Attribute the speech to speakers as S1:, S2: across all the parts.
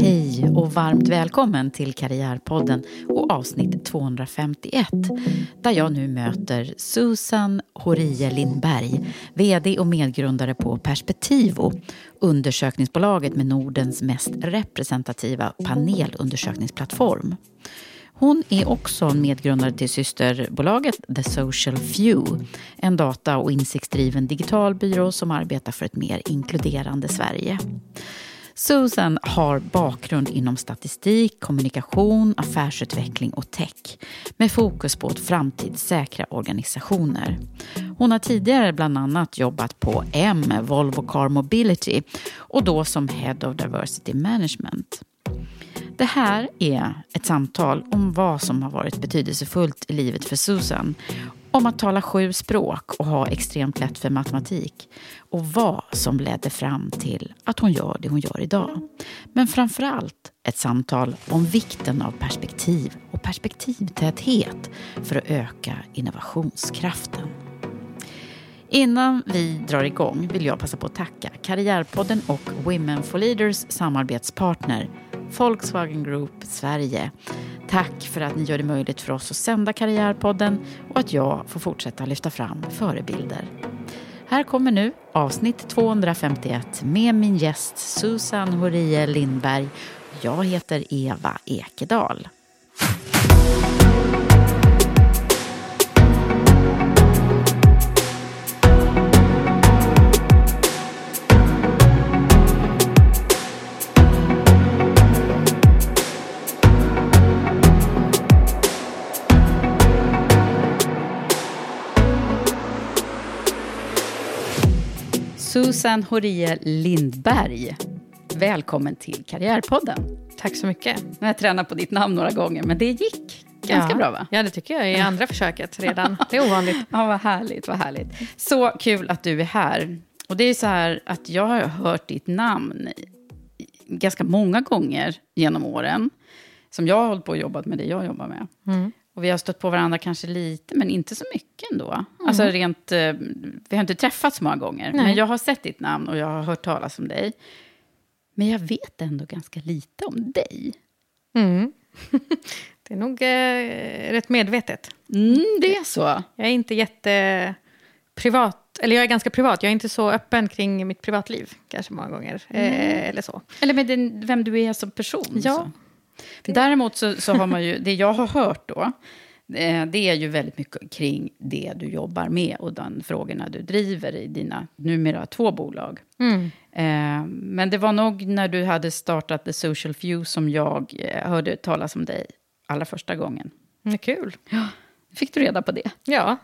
S1: Hej och varmt välkommen till Karriärpodden och avsnitt 251 där jag nu möter Susan Horie Lindberg, VD och medgrundare på Perspektivo, undersökningsbolaget med Nordens mest representativa panelundersökningsplattform. Hon är också medgrundare till systerbolaget The Social Few, en data och insiktsdriven digital byrå som arbetar för ett mer inkluderande Sverige. Susan har bakgrund inom statistik, kommunikation, affärsutveckling och tech med fokus på att framtidssäkra organisationer. Hon har tidigare bland annat jobbat på M, Volvo Car Mobility och då som Head of Diversity Management. Det här är ett samtal om vad som har varit betydelsefullt i livet för Susan. Om att tala sju språk och ha extremt lätt för matematik. Och vad som ledde fram till att hon gör det hon gör idag. Men framför allt ett samtal om vikten av perspektiv och perspektivtäthet för att öka innovationskraften. Innan vi drar igång vill jag passa på att tacka Karriärpodden och Women for Leaders samarbetspartner Volkswagen Group Sverige. Tack för att ni gör det möjligt för oss att sända Karriärpodden och att jag får fortsätta lyfta fram förebilder. Här kommer nu avsnitt 251 med min gäst Susan Horie Lindberg. Jag heter Eva Ekedal. Susan Horie Lindberg. Välkommen till Karriärpodden.
S2: Tack så mycket.
S1: Nu har jag tränat på ditt namn några gånger, men det gick ganska
S2: ja.
S1: bra va?
S2: Ja, det tycker jag i andra försöket redan. Det är ovanligt.
S1: ja, vad härligt, vad härligt. Så kul att du är här. Och det är så här att jag har hört ditt namn ganska många gånger genom åren. Som jag har hållit på och jobbat med det jag jobbar med. Mm. Och vi har stött på varandra kanske lite, men inte så mycket ändå. Mm. Alltså rent, eh, vi har inte träffats många gånger. Nej. Men jag har sett ditt namn och jag har hört talas om dig. Men jag vet ändå ganska lite om dig.
S2: Mm. det är nog eh, rätt medvetet.
S1: Mm, det är så?
S2: Jag är inte jätteprivat. Eller jag är ganska privat. Jag är inte så öppen kring mitt privatliv kanske många gånger. Eh, eller så.
S1: Eller med den, vem du är som person.
S2: Ja.
S1: Så. Däremot så, så, har man ju, det jag har hört då, eh, det är ju väldigt mycket kring det du jobbar med och de frågorna du driver i dina numera två bolag.
S2: Mm.
S1: Eh, men det var nog när du hade startat The Social Few som jag eh, hörde talas om dig allra första gången.
S2: Mm, kul.
S1: Ja. Fick du reda på det?
S2: Ja,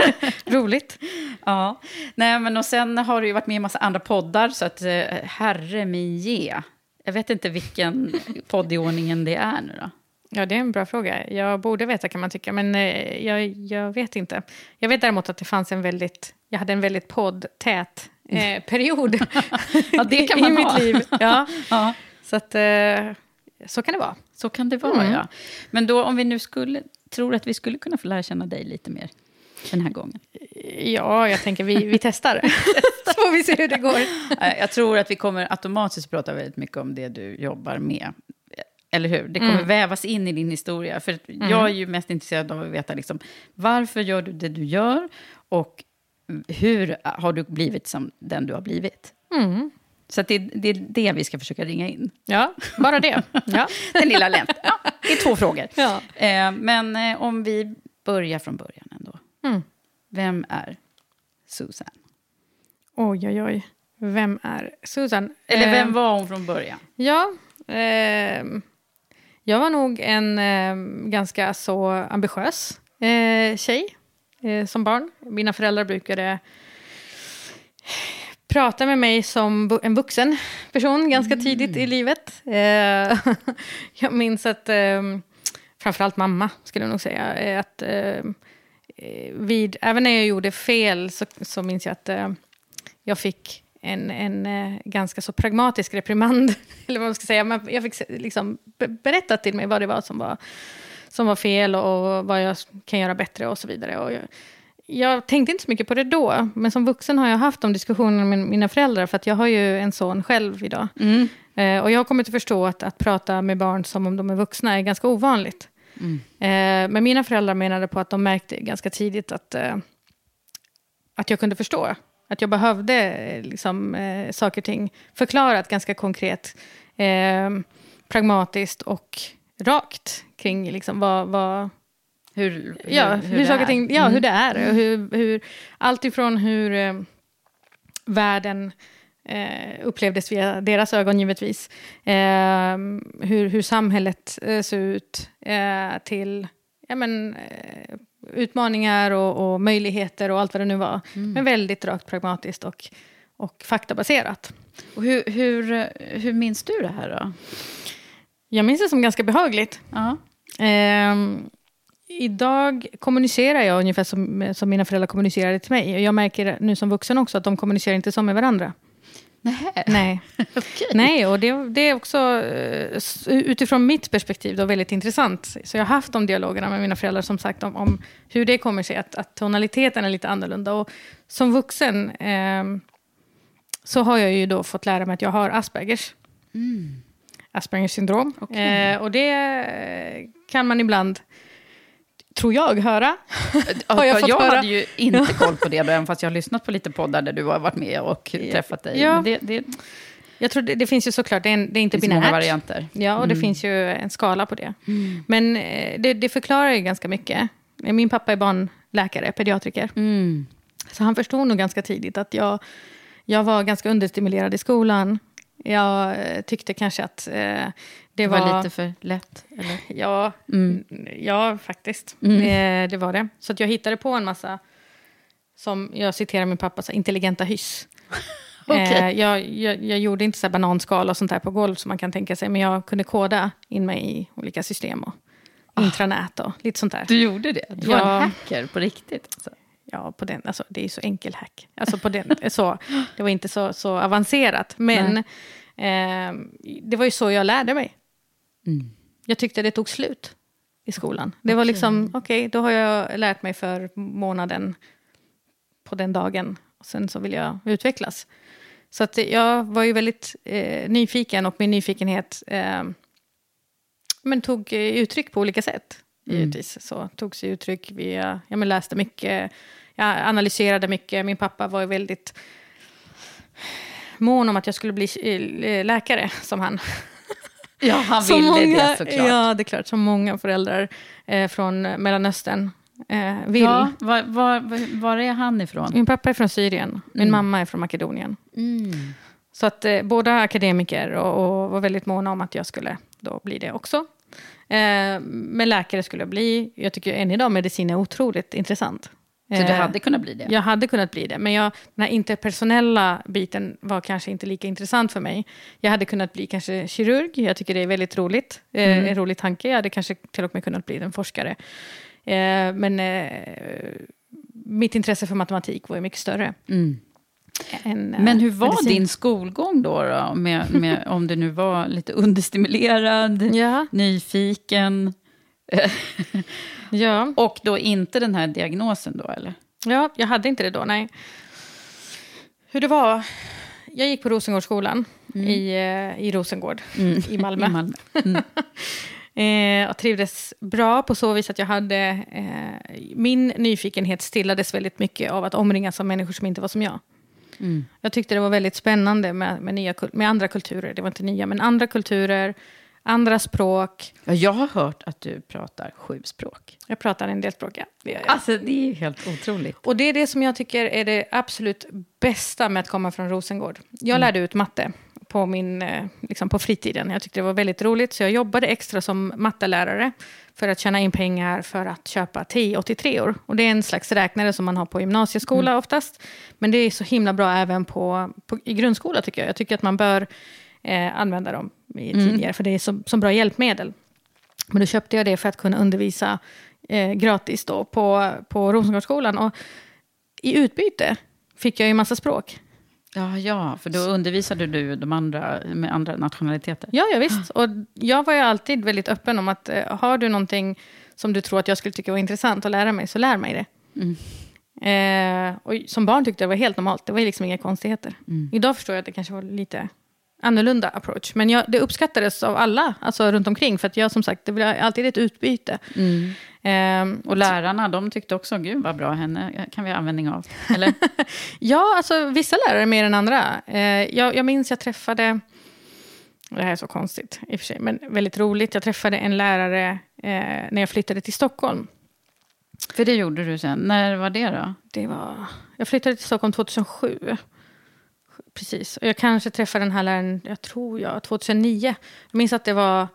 S2: roligt.
S1: Ja, nej men och sen har du ju varit med i en massa andra poddar, så att herre min ge. Jag vet inte vilken podd i ordningen det är nu då.
S2: Ja, det är en bra fråga. Jag borde veta kan man tycka, men eh, jag, jag vet inte. Jag vet däremot att det fanns en väldigt, jag hade en väldigt poddtät eh, period
S1: Ja, det kan man
S2: i
S1: ha.
S2: mitt liv. Ja.
S1: Ja,
S2: Så, att, eh, så kan det vara.
S1: så kan det vara,
S2: Mm.
S1: ja. Men då om vi nu skulle, tror att vi skulle kunna få lära känna dig lite mer den här gången.
S2: Ja, jag tänker vi, vi testar. så får vi se hur det går.
S1: Jag tror att vi kommer automatiskt prata väldigt mycket om det du jobbar med. Eller hur? Det kommer
S2: Mm.
S1: vävas in i din historia. För att jag är ju mest intresserad av att veta liksom, varför gör du det du gör och hur har du blivit som den du har blivit.
S2: Mm.
S1: Så det, det är det vi ska försöka ringa in.
S2: Ja, bara det. Ja.
S1: Den lilla länt. Ja, det är två frågor.
S2: Ja.
S1: Eh, men eh, om vi börjar från början ändå.
S2: Mm.
S1: Vem är Susan?
S2: Oj, oj, oj. Vem är Susan?
S1: Eller
S2: Eh,
S1: vem var hon från början?
S2: Ja, ehm, jag var nog en ehm, ganska så ambitiös eh, tjej eh, som barn. Mina föräldrar brukade prata med mig som en vuxen person ganska tidigt i livet. Eh, jag minns att, ehm, framförallt mamma skulle jag nog säga, eh, att ehm, eh, vid, även när jag gjorde fel så, så minns jag att eh, jag fick en, en eh, ganska så pragmatisk reprimand. Eller vad man ska säga. Men jag fick liksom be- berätta till mig vad det var som var, som var fel och vad jag kan göra bättre och så vidare. Och jag, jag tänkte inte så mycket på det då, men som vuxen har jag haft de diskussionerna med mina föräldrar, för att jag har ju en son själv idag.
S1: Mm.
S2: Eh, och jag har kommit att förstå att, att prata med barn som om de är vuxna är ganska ovanligt.
S1: Mm.
S2: Eh, men mina föräldrar menade på att de märkte ganska tidigt att, eh, att jag kunde förstå. Att jag behövde eh, liksom, eh, saker och ting förklarat ganska konkret, eh, pragmatiskt och rakt kring liksom, vad, vad,
S1: Hur,
S2: ja, hur,
S1: det
S2: saker och ting, ja,
S1: Mm.
S2: hur det är. Och hur, hur, allt ifrån hur eh, världen eh, upplevdes via deras ögon givetvis. Eh, hur, hur samhället eh, ser ut eh, till ja, men, eh, utmaningar och, och möjligheter och allt vad det nu var. Men väldigt rakt pragmatiskt och, och faktabaserat.
S1: Och hur, hur, eh, hur minns du det här då?
S2: Jag minns det som ganska behagligt.
S1: Ja.
S2: Ehm, idag kommunicerar jag ungefär som, som mina föräldrar kommunicerade till mig. Och jag märker nu som vuxen också att de kommunicerar inte så med varandra.
S1: Nej.
S2: Nej,
S1: Okej.
S2: Nej och det, det är också eh, utifrån mitt perspektiv då väldigt intressant. Så jag har haft de dialogerna med mina föräldrar som sagt om, om hur det kommer sig att, att tonaliteten är lite annorlunda. Och som vuxen ehm, så har jag ju då fått lära mig att jag har Aspergers. Aspergers syndrom.
S1: Okej.
S2: Eh, och det eh, kan man ibland, tror jag, höra. Har jag fått
S1: jag
S2: höra?
S1: hade ju inte koll på det, även fast jag har lyssnat på lite poddar där du har varit med och träffat dig.
S2: Ja.
S1: Det, det, det
S2: Jag tror det, det finns ju såklart, det är, en, det är inte
S1: många
S2: binärt.
S1: varianter.
S2: Ja, och det finns ju en skala på det. Men eh, det, det förklarar ju ganska mycket. Min pappa är barnläkare, pediatriker.
S1: Mm.
S2: Så han förstod nog ganska tidigt att jag, jag var ganska understimulerad i skolan. Jag eh, tyckte kanske att eh, det
S1: Det
S2: var...
S1: var lite för lätt. Eller?
S2: Ja,
S1: Mm.
S2: ja faktiskt.
S1: Mm.
S2: Eh, det var det. Så att jag hittade på en massa, som jag citerar min pappa, så intelligenta hyss.
S1: Okej.
S2: Eh, jag, jag, jag gjorde inte så här bananskal och sånt där på golv som man kan tänka sig, men jag kunde koda in mig i olika system och intranät och lite sånt där.
S1: Du gjorde det? Du var
S2: Ja.
S1: en hacker på riktigt? Alltså.
S2: Ja, på den, alltså, det är ju så enkel hack. Alltså på den, så, det var inte så, så avancerat, men eh, det var ju så jag lärde mig.
S1: Mm.
S2: Jag tyckte det tog slut i skolan. Det var liksom, okej, då har jag lärt mig för månaden på den dagen. Och sen så vill jag utvecklas. Så att jag var ju väldigt eh, nyfiken och min nyfikenhet eh, men tog uttryck på olika sätt. Givetvis. Så tog sig uttryck via, jag men läste mycket, jag analyserade mycket. Min pappa var väldigt mån om att jag skulle bli eh, läkare som han.
S1: Ja, han ville
S2: många,
S1: det såklart.
S2: Ja, det är klart. Som många föräldrar eh, från Mellanöstern eh, vill.
S1: Ja, var, var, var är han ifrån?
S2: Min pappa är från Syrien, min
S1: Mm.
S2: mamma är från Makedonien.
S1: Mm.
S2: Så att eh, båda akademiker och, och var väldigt måna om att jag skulle då bli det också. Eh, men läkare skulle jag bli. Jag tycker än idag medicin är otroligt intressant.
S1: Så du
S2: Eh,
S1: hade kunnat bli det?
S2: Jag hade kunnat bli det, men jag, den här interpersonella biten var kanske inte lika intressant för mig. Jag hade kunnat bli kanske kirurg, jag tycker det är väldigt roligt. Eh,
S1: Mm.
S2: En rolig tanke, jag hade kanske till och med kunnat bli en forskare. Eh, men mitt intresse för matematik var ju mycket större.
S1: Mm.
S2: Eh,
S1: Men hur var
S2: medicin.
S1: din skolgång då? då med, med, om du nu var lite understimulerad,
S2: Ja,
S1: nyfiken
S2: ja.
S1: och då inte den här diagnosen då eller?
S2: Ja, jag hade inte det då, nej. Hur det var? Jag gick på Rosengårdsskolan i, eh, i Rosengård i Malmö.
S1: Mm. I Malmö.
S2: Eh, och trivdes bra på så vis att jag hade... Eh, min nyfikenhet stillades väldigt mycket av att omringas av människor som inte var som jag.
S1: Mm.
S2: Jag tyckte det var väldigt spännande med, med, nya, med andra kulturer. Det var inte nya, men andra kulturer, andra språk.
S1: Ja, jag har hört att du pratar sju språk.
S2: Jag pratar en del språk, ja. Det gör jag.
S1: Alltså det är helt otroligt.
S2: Och det är det som jag tycker är det absolut bästa med att komma från Rosengård. Jag lärde ut matte på, min, eh, liksom på fritiden. Jag tyckte det var väldigt roligt, så jag jobbade extra som mattelärare för att tjäna in pengar för att köpa TI-83-or. Och det är en slags räknare som man har på gymnasieskola oftast. Men det är så himla bra även på, på, i grundskola, tycker jag. Jag tycker att man bör eh, använda dem i, tidigare, för det är så, så bra hjälpmedel. Men då köpte jag det för att kunna undervisa eh, gratis då på, på Rosengårdsskolan. Och i utbyte fick jag ju massa språk.
S1: Ja, ja, för då undervisade du de andra med andra nationaliteter.
S2: Ja, ja visst. Och jag var ju alltid väldigt öppen om att eh, har du någonting som du tror att jag skulle tycka var intressant att lära mig, så lär mig det. Eh, och som barn tyckte jag det var helt normalt. Det var liksom inga konstigheter. Idag förstår jag att det kanske var lite annorlunda approach. Men jag, det uppskattades av alla, alltså runt omkring. För att jag som sagt, det var alltid ett utbyte. Eh,
S1: Och lärarna, de tyckte också, gud vad bra, henne kan vi ha användning av. Eller?
S2: Ja, alltså vissa lärare mer än andra. Eh, jag, jag minns jag träffade, det här är så konstigt i och för sig, men väldigt roligt. Jag träffade en lärare eh, när jag flyttade till Stockholm.
S1: för det gjorde du sen. När var det då?
S2: Det var, jag flyttade till Stockholm 2007. Precis. Och jag kanske träffade den här läraren, jag tror jag, 2009. Jag minns att det var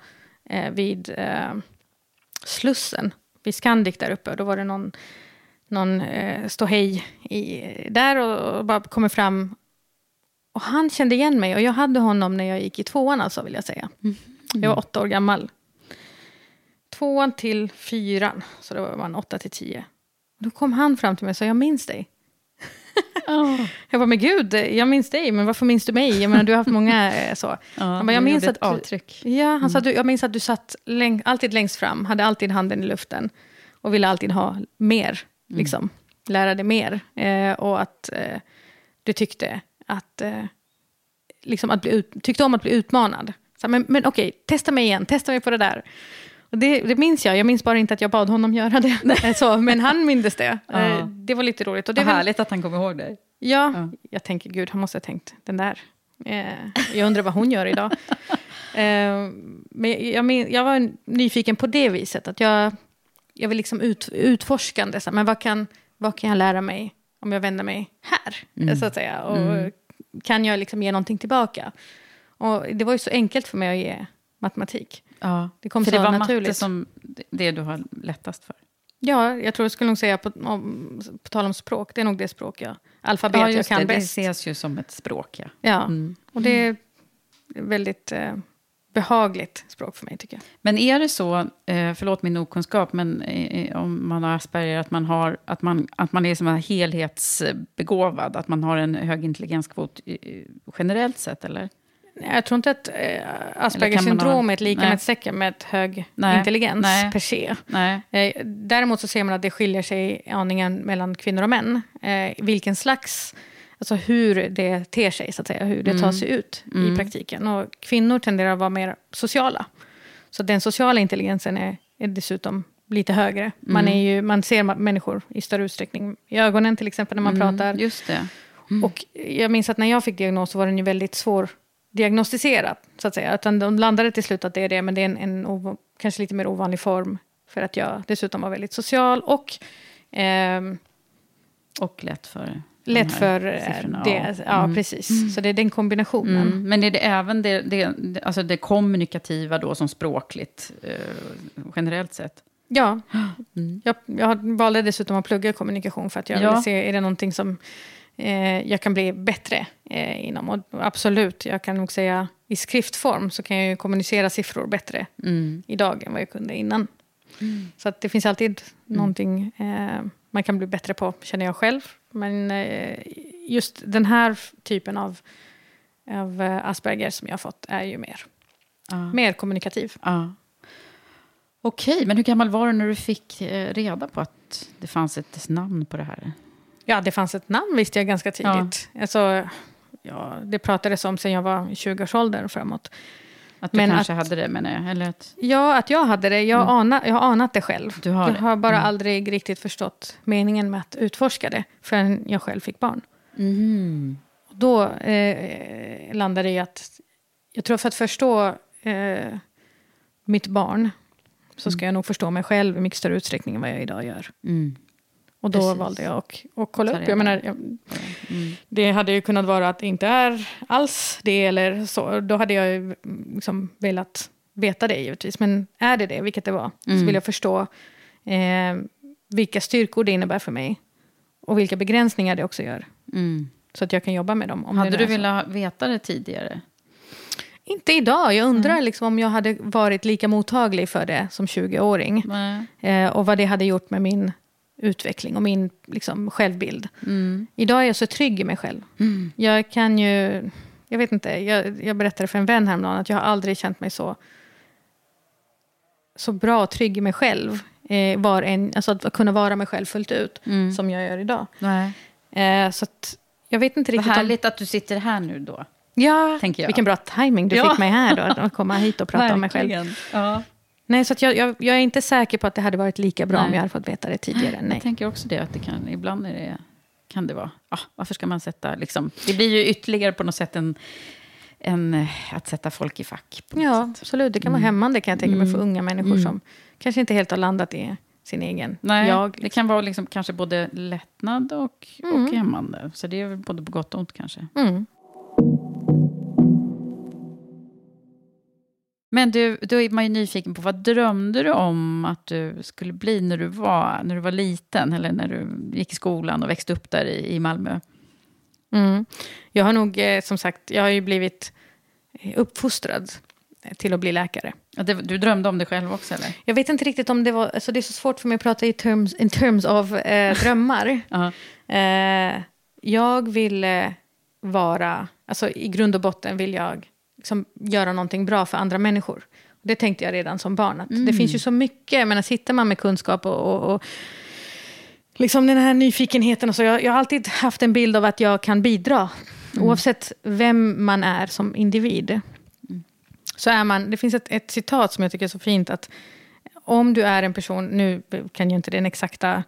S2: eh, vid eh, Slussen, vid Scandic där uppe. Då var det någon, någon eh, ståhej i, där och, och bara kommer fram. Och han kände igen mig och jag hade honom när jag gick i tvåan alltså, vill jag säga. Jag var åtta år gammal. Tvåan till fyran, så då var man åtta till tio. Då kom han fram till mig och sa, jag minns dig. Jag bara, men gud, jag minns dig, men varför minns du mig? Jag menar, du har haft många eh, så.
S1: Ja,
S2: Han bara, jag minns att
S1: avtryck.
S2: Ja, han sa, du, jag minns att du satt läng, alltid längst fram, hade alltid handen i luften och ville alltid ha mer, liksom. Lära dig mer. Eh, och att eh, du tyckte att, eh, liksom att bli ut, tyckte om att bli utmanad. Så, men, men okej, testa mig igen, testa mig på det där. Det, det minns jag, jag minns bara inte att jag bad honom göra det. Så, men han mindes det.
S1: Ja.
S2: Eh, Det var lite roligt. Och det väl-
S1: härligt att han kommer ihåg dig.
S2: Ja,
S1: Ja.
S2: jag tänker gud, han måste ha tänkt den där. Eh, jag undrar vad hon gör idag. Eh, men jag, men, jag var nyfiken på det viset, att jag, jag vill liksom ut, utforskande, så men vad kan, vad kan jag lära mig om jag vänder mig här, så att säga. Och kan jag liksom ge någonting tillbaka? Och det var ju så enkelt för mig att ge matematik.
S1: Ja,
S2: Det kom
S1: för
S2: så
S1: det var
S2: naturligt.
S1: matte som det du har lättast för.
S2: Ja, jag tror jag skulle nog säga, på, om, på tal om språk, det är nog det språk jag, alfabet jag kan
S1: det, det
S2: bäst.
S1: ses ju som ett språk. Ja.
S2: Ja,
S1: Mm.
S2: och det är väldigt eh, behagligt språk för mig tycker jag.
S1: Men är det så, eh, förlåt min okunskap, men eh, om man har Asperger, att man, har, att man, att man är som en helhetsbegåvad, att man har en hög intelligenskvot eh, generellt sett, eller?
S2: Jag tror inte att eh, Aspergers
S1: man
S2: syndrom är ett lika med ett hög
S1: Nej,
S2: intelligens
S1: nej.
S2: per se.
S1: Nej.
S2: Eh, däremot så ser man att det skiljer sig aningen mellan kvinnor och män. Eh, vilken slags, alltså hur det ter sig, så att säga, hur det tar
S1: Mm.
S2: sig ut i praktiken. Och kvinnor tenderar att vara mer sociala. Så den sociala intelligensen är, är dessutom lite högre. Man,
S1: Mm.
S2: är ju, man ser människor i större utsträckning i ögonen till exempel när man pratar.
S1: Mm, just det.
S2: Och jag minns att när jag fick diagnos så var den ju väldigt svår diagnostiserad, så att säga. Utan de landade till slut att det är det, men det är en, en ov- kanske lite mer ovanlig form. För att jag dessutom var väldigt social och ehm,
S1: Och lätt för
S2: lätt för eh, det. Ja, precis. Så det är den kombinationen.
S1: Mm. Men är det även det, det, det- alltså det kommunikativa då som språkligt, eh, generellt sett?
S2: Ja, mm. jag, jag valde dessutom att plugga kommunikation för att jag ja. ville se, är det någonting som eh, jag kan bli bättre eh, inom? Och absolut, jag kan nog säga i skriftform så kan jag ju kommunicera siffror bättre mm. idag än vad jag kunde innan. Mm. Så att det finns alltid mm. någonting eh, man kan bli bättre på, känner jag själv. Men eh, just den här typen av, av eh, Asperger som jag har fått är ju mer, ja. mer kommunikativ.
S1: Ja. Okej, men hur gammal var du när du fick eh, reda på att det fanns ett namn på det här?
S2: Ja, det fanns ett namn visste jag ganska tidigt. Ja. Alltså, ja, det pratades om sen jag var i 20-årsåldern och framåt.
S1: Att du men kanske att, hade det, menar jag? Eller att...
S2: Ja, att jag hade det. Jag, mm. ana, jag har anat det själv.
S1: Du har
S2: jag har bara mm. aldrig riktigt förstått meningen med att utforska det förrän jag själv fick barn.
S1: Mm.
S2: Då eh, landade det i att jag tror för att förstå eh, mitt barn så ska mm. jag nog förstå mig själv i mycket större utsträckning än vad jag idag gör.
S1: Mm.
S2: Och då Precis. valde jag att, att kolla upp. Jag menar, jag, mm. Det hade ju kunnat vara att det inte är alls det, eller så. Då hade jag ju liksom velat veta det givetvis. Men är det det, vilket det var, mm. så vill jag förstå eh, vilka styrkor det innebär för mig. Och vilka begränsningar det också gör.
S1: Mm.
S2: Så att jag kan jobba med dem.
S1: Om hade du velat veta det tidigare?
S2: Inte idag. Jag undrar mm. liksom om jag hade varit lika mottaglig för det som 20-åring. Eh, och vad det hade gjort med min utveckling och min liksom, självbild.
S1: Mm.
S2: Idag är jag så trygg i mig själv.
S1: Mm.
S2: Jag kan ju... Jag vet inte, jag, jag berättade för en vän häromdagen att jag har aldrig känt mig så, så bra och trygg i mig själv. Eh, var en, alltså att kunna vara mig själv fullt ut, mm. som jag gör idag. Eh, så att, jag vet inte riktigt
S1: Vad härligt om... att du sitter här nu då.
S2: Ja, vilken bra timing du ja. fick mig här då, att komma hit och prata om mig själv.
S1: Ja.
S2: Nej, så jag, jag, jag, är inte säker på att det hade varit lika bra Nej. om jag hade fått veta det tidigare. Nej.
S1: Jag tänker också det, att det kan, ibland det, kan det vara... Ah, varför ska man sätta... Liksom, det blir ju ytterligare på något sätt en, en, eh, att sätta folk i fack.
S2: ja, sätt. absolut. Det kan vara mm. hämmande kan jag tänka mig för mm. unga människor mm. som kanske inte helt har landat i sin egen
S1: Nej,
S2: jag.
S1: Det kan vara liksom kanske både lättnad och, mm. och hämmande. Så det är både på gott och ont kanske.
S2: Mm.
S1: Men du, då är man ju nyfiken på, vad drömde du om att du skulle bli när du var, när du var liten? Eller när du gick i skolan och växte upp där i, i Malmö?
S2: Mm. Jag har nog, eh, som sagt, jag har ju blivit uppfostrad till att bli läkare.
S1: Det, du drömde om det själv också eller?
S2: Jag vet inte riktigt om det var, alltså det är så svårt för mig att prata i terms, in terms av eh, drömmar. uh -huh. eh, jag ville vara, alltså i grund och botten vill jag liksom göra någonting bra för andra människor. Det tänkte jag redan som barn. Att mm. Det finns ju så mycket, jag menar, sitter man med kunskap och, och, och liksom den här nyfikenheten. Och så, jag, jag, har alltid haft en bild av att jag kan bidra. Mm. Oavsett vem man är som individ. Mm. Så är man, det finns ett, ett, citat som jag tycker är så fint. att Om du är en person, nu kan jag inte den exakta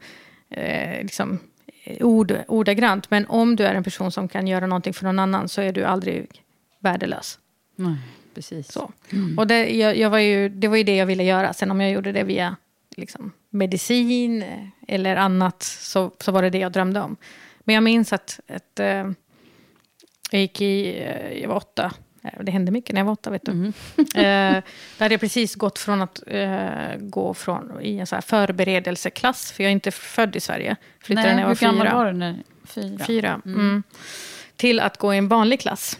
S2: eh, liksom, ord, ordagrant. Men om du är en person som kan göra någonting för någon annan så är du aldrig värdelös.
S1: Nej, precis.
S2: Så. Mm. Och det, jag, jag, var ju, det var ju det jag ville göra. Sen om jag gjorde det via liksom, medicin eller annat så, så var det det jag drömde om. Men jag minns att, att äh, jag gick i, äh, jag var åtta, det hände mycket när jag var åtta, vet du. Mm. eh, där hade jag precis gått från att eh, gå från, i en så här förberedelseklass, för jag är inte född i Sverige.
S1: Flyttade Nej, när jag var fyra. Hur gammal var du? När, fyra?
S2: fyra. Mm. Mm. Till att gå i en vanlig klass.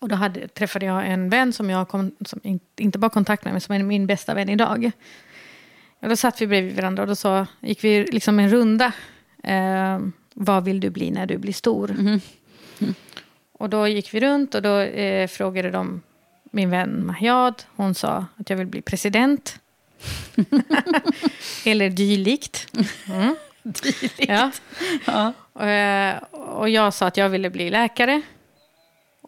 S2: Och då hade, träffade jag en vän som jag kom, som inte bara kontakt med, men som är min bästa vän idag. Och då satt vi bredvid varandra och då så gick vi liksom en runda. Eh, vad vill du bli när du blir stor?
S1: Mm. Mm.
S2: Och då gick vi runt och då eh, frågade de min vän Mahyad. Hon sa att jag vill bli president. Eller dylikt.
S1: Mm. dylikt.
S2: Ja.
S1: ja.
S2: Och, eh, och jag sa att jag ville bli läkare.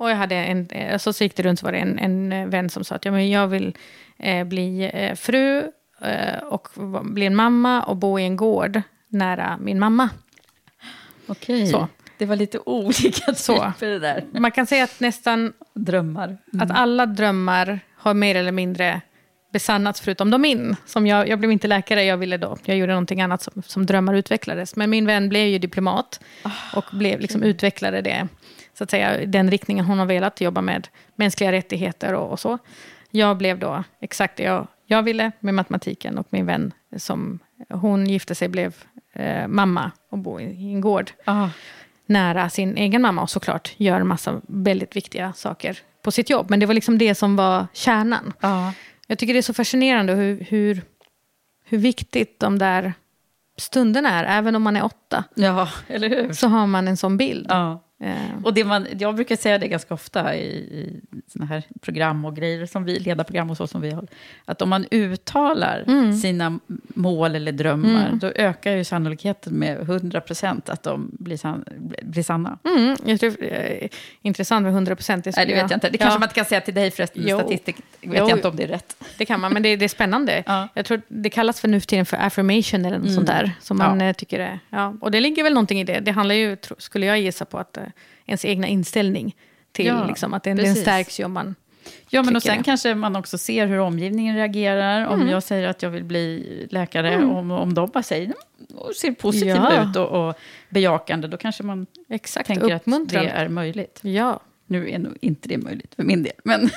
S2: Och jag hade en, eh, så, gick det runt så var det en, en eh, vän som sa att ja, men jag vill eh, bli eh, fru eh, och bli en mamma och bo i en gård nära min mamma.
S1: Okej, så. det var lite olika så. det där.
S2: Man kan säga att nästan...
S1: Drömmar.
S2: Mm. Att alla drömmar har mer eller mindre besannats förutom de min. Som jag, jag blev inte läkare, jag ville då, jag gjorde någonting annat som, som drömmar utvecklades. Men min vän blev ju diplomat oh, och blev, liksom, utvecklade det så att säga, den riktningen hon har velat, jobba med mänskliga rättigheter och, och så. Jag blev då exakt det jag, jag ville med matematiken och min vän som hon gifte sig blev eh, mamma och bor i en gård
S1: Ah.
S2: nära sin egen mamma och såklart gör massa väldigt viktiga saker på sitt jobb. Men det var liksom det som var kärnan.
S1: Ja.
S2: Jag tycker det är så fascinerande hur, hur, hur viktigt de där stunderna är. Även om man är åtta
S1: ja, eller hur?
S2: så har man en sån bild.
S1: Ja.
S2: Eh,
S1: Och det man, jag brukar säga det ganska ofta i, i såna här program och grejer, som vi, ledarprogram och så som vi har. Att om man uttalar
S2: Mm.
S1: sina mål eller drömmar, då ökar ju sannolikheten med 100 procent att de blir, san, blir sanna.
S2: Mm, jag tror, eh, intressant med 100 procent.
S1: Nej, det vet jag inte. Det kanske man inte kan säga till dig förresten,
S2: Jo.
S1: statistik vet
S2: Jo.
S1: jag inte om det är rätt.
S2: Det kan man, men det, det är spännande.
S1: Ja.
S2: Jag tror det kallas för nu för tiden för affirmation eller något sånt där. Som man
S1: Ja.
S2: eh, tycker är, ja. Och det ligger väl någonting i det. Det handlar ju, skulle jag gissa på, att ens egna inställning till
S1: Ja,
S2: liksom, att den, den stärks ju om man...
S1: Ja, men och sen
S2: det.
S1: kanske man också ser hur omgivningen reagerar. Om jag säger att jag vill bli läkare, om, om de bara säger "Mm", och ser positiva
S2: Ja.
S1: ut och, och bejakande, då kanske man
S2: Exakt,
S1: tänker att det är möjligt.
S2: Ja.
S1: Nu är nog inte det möjligt för min del, men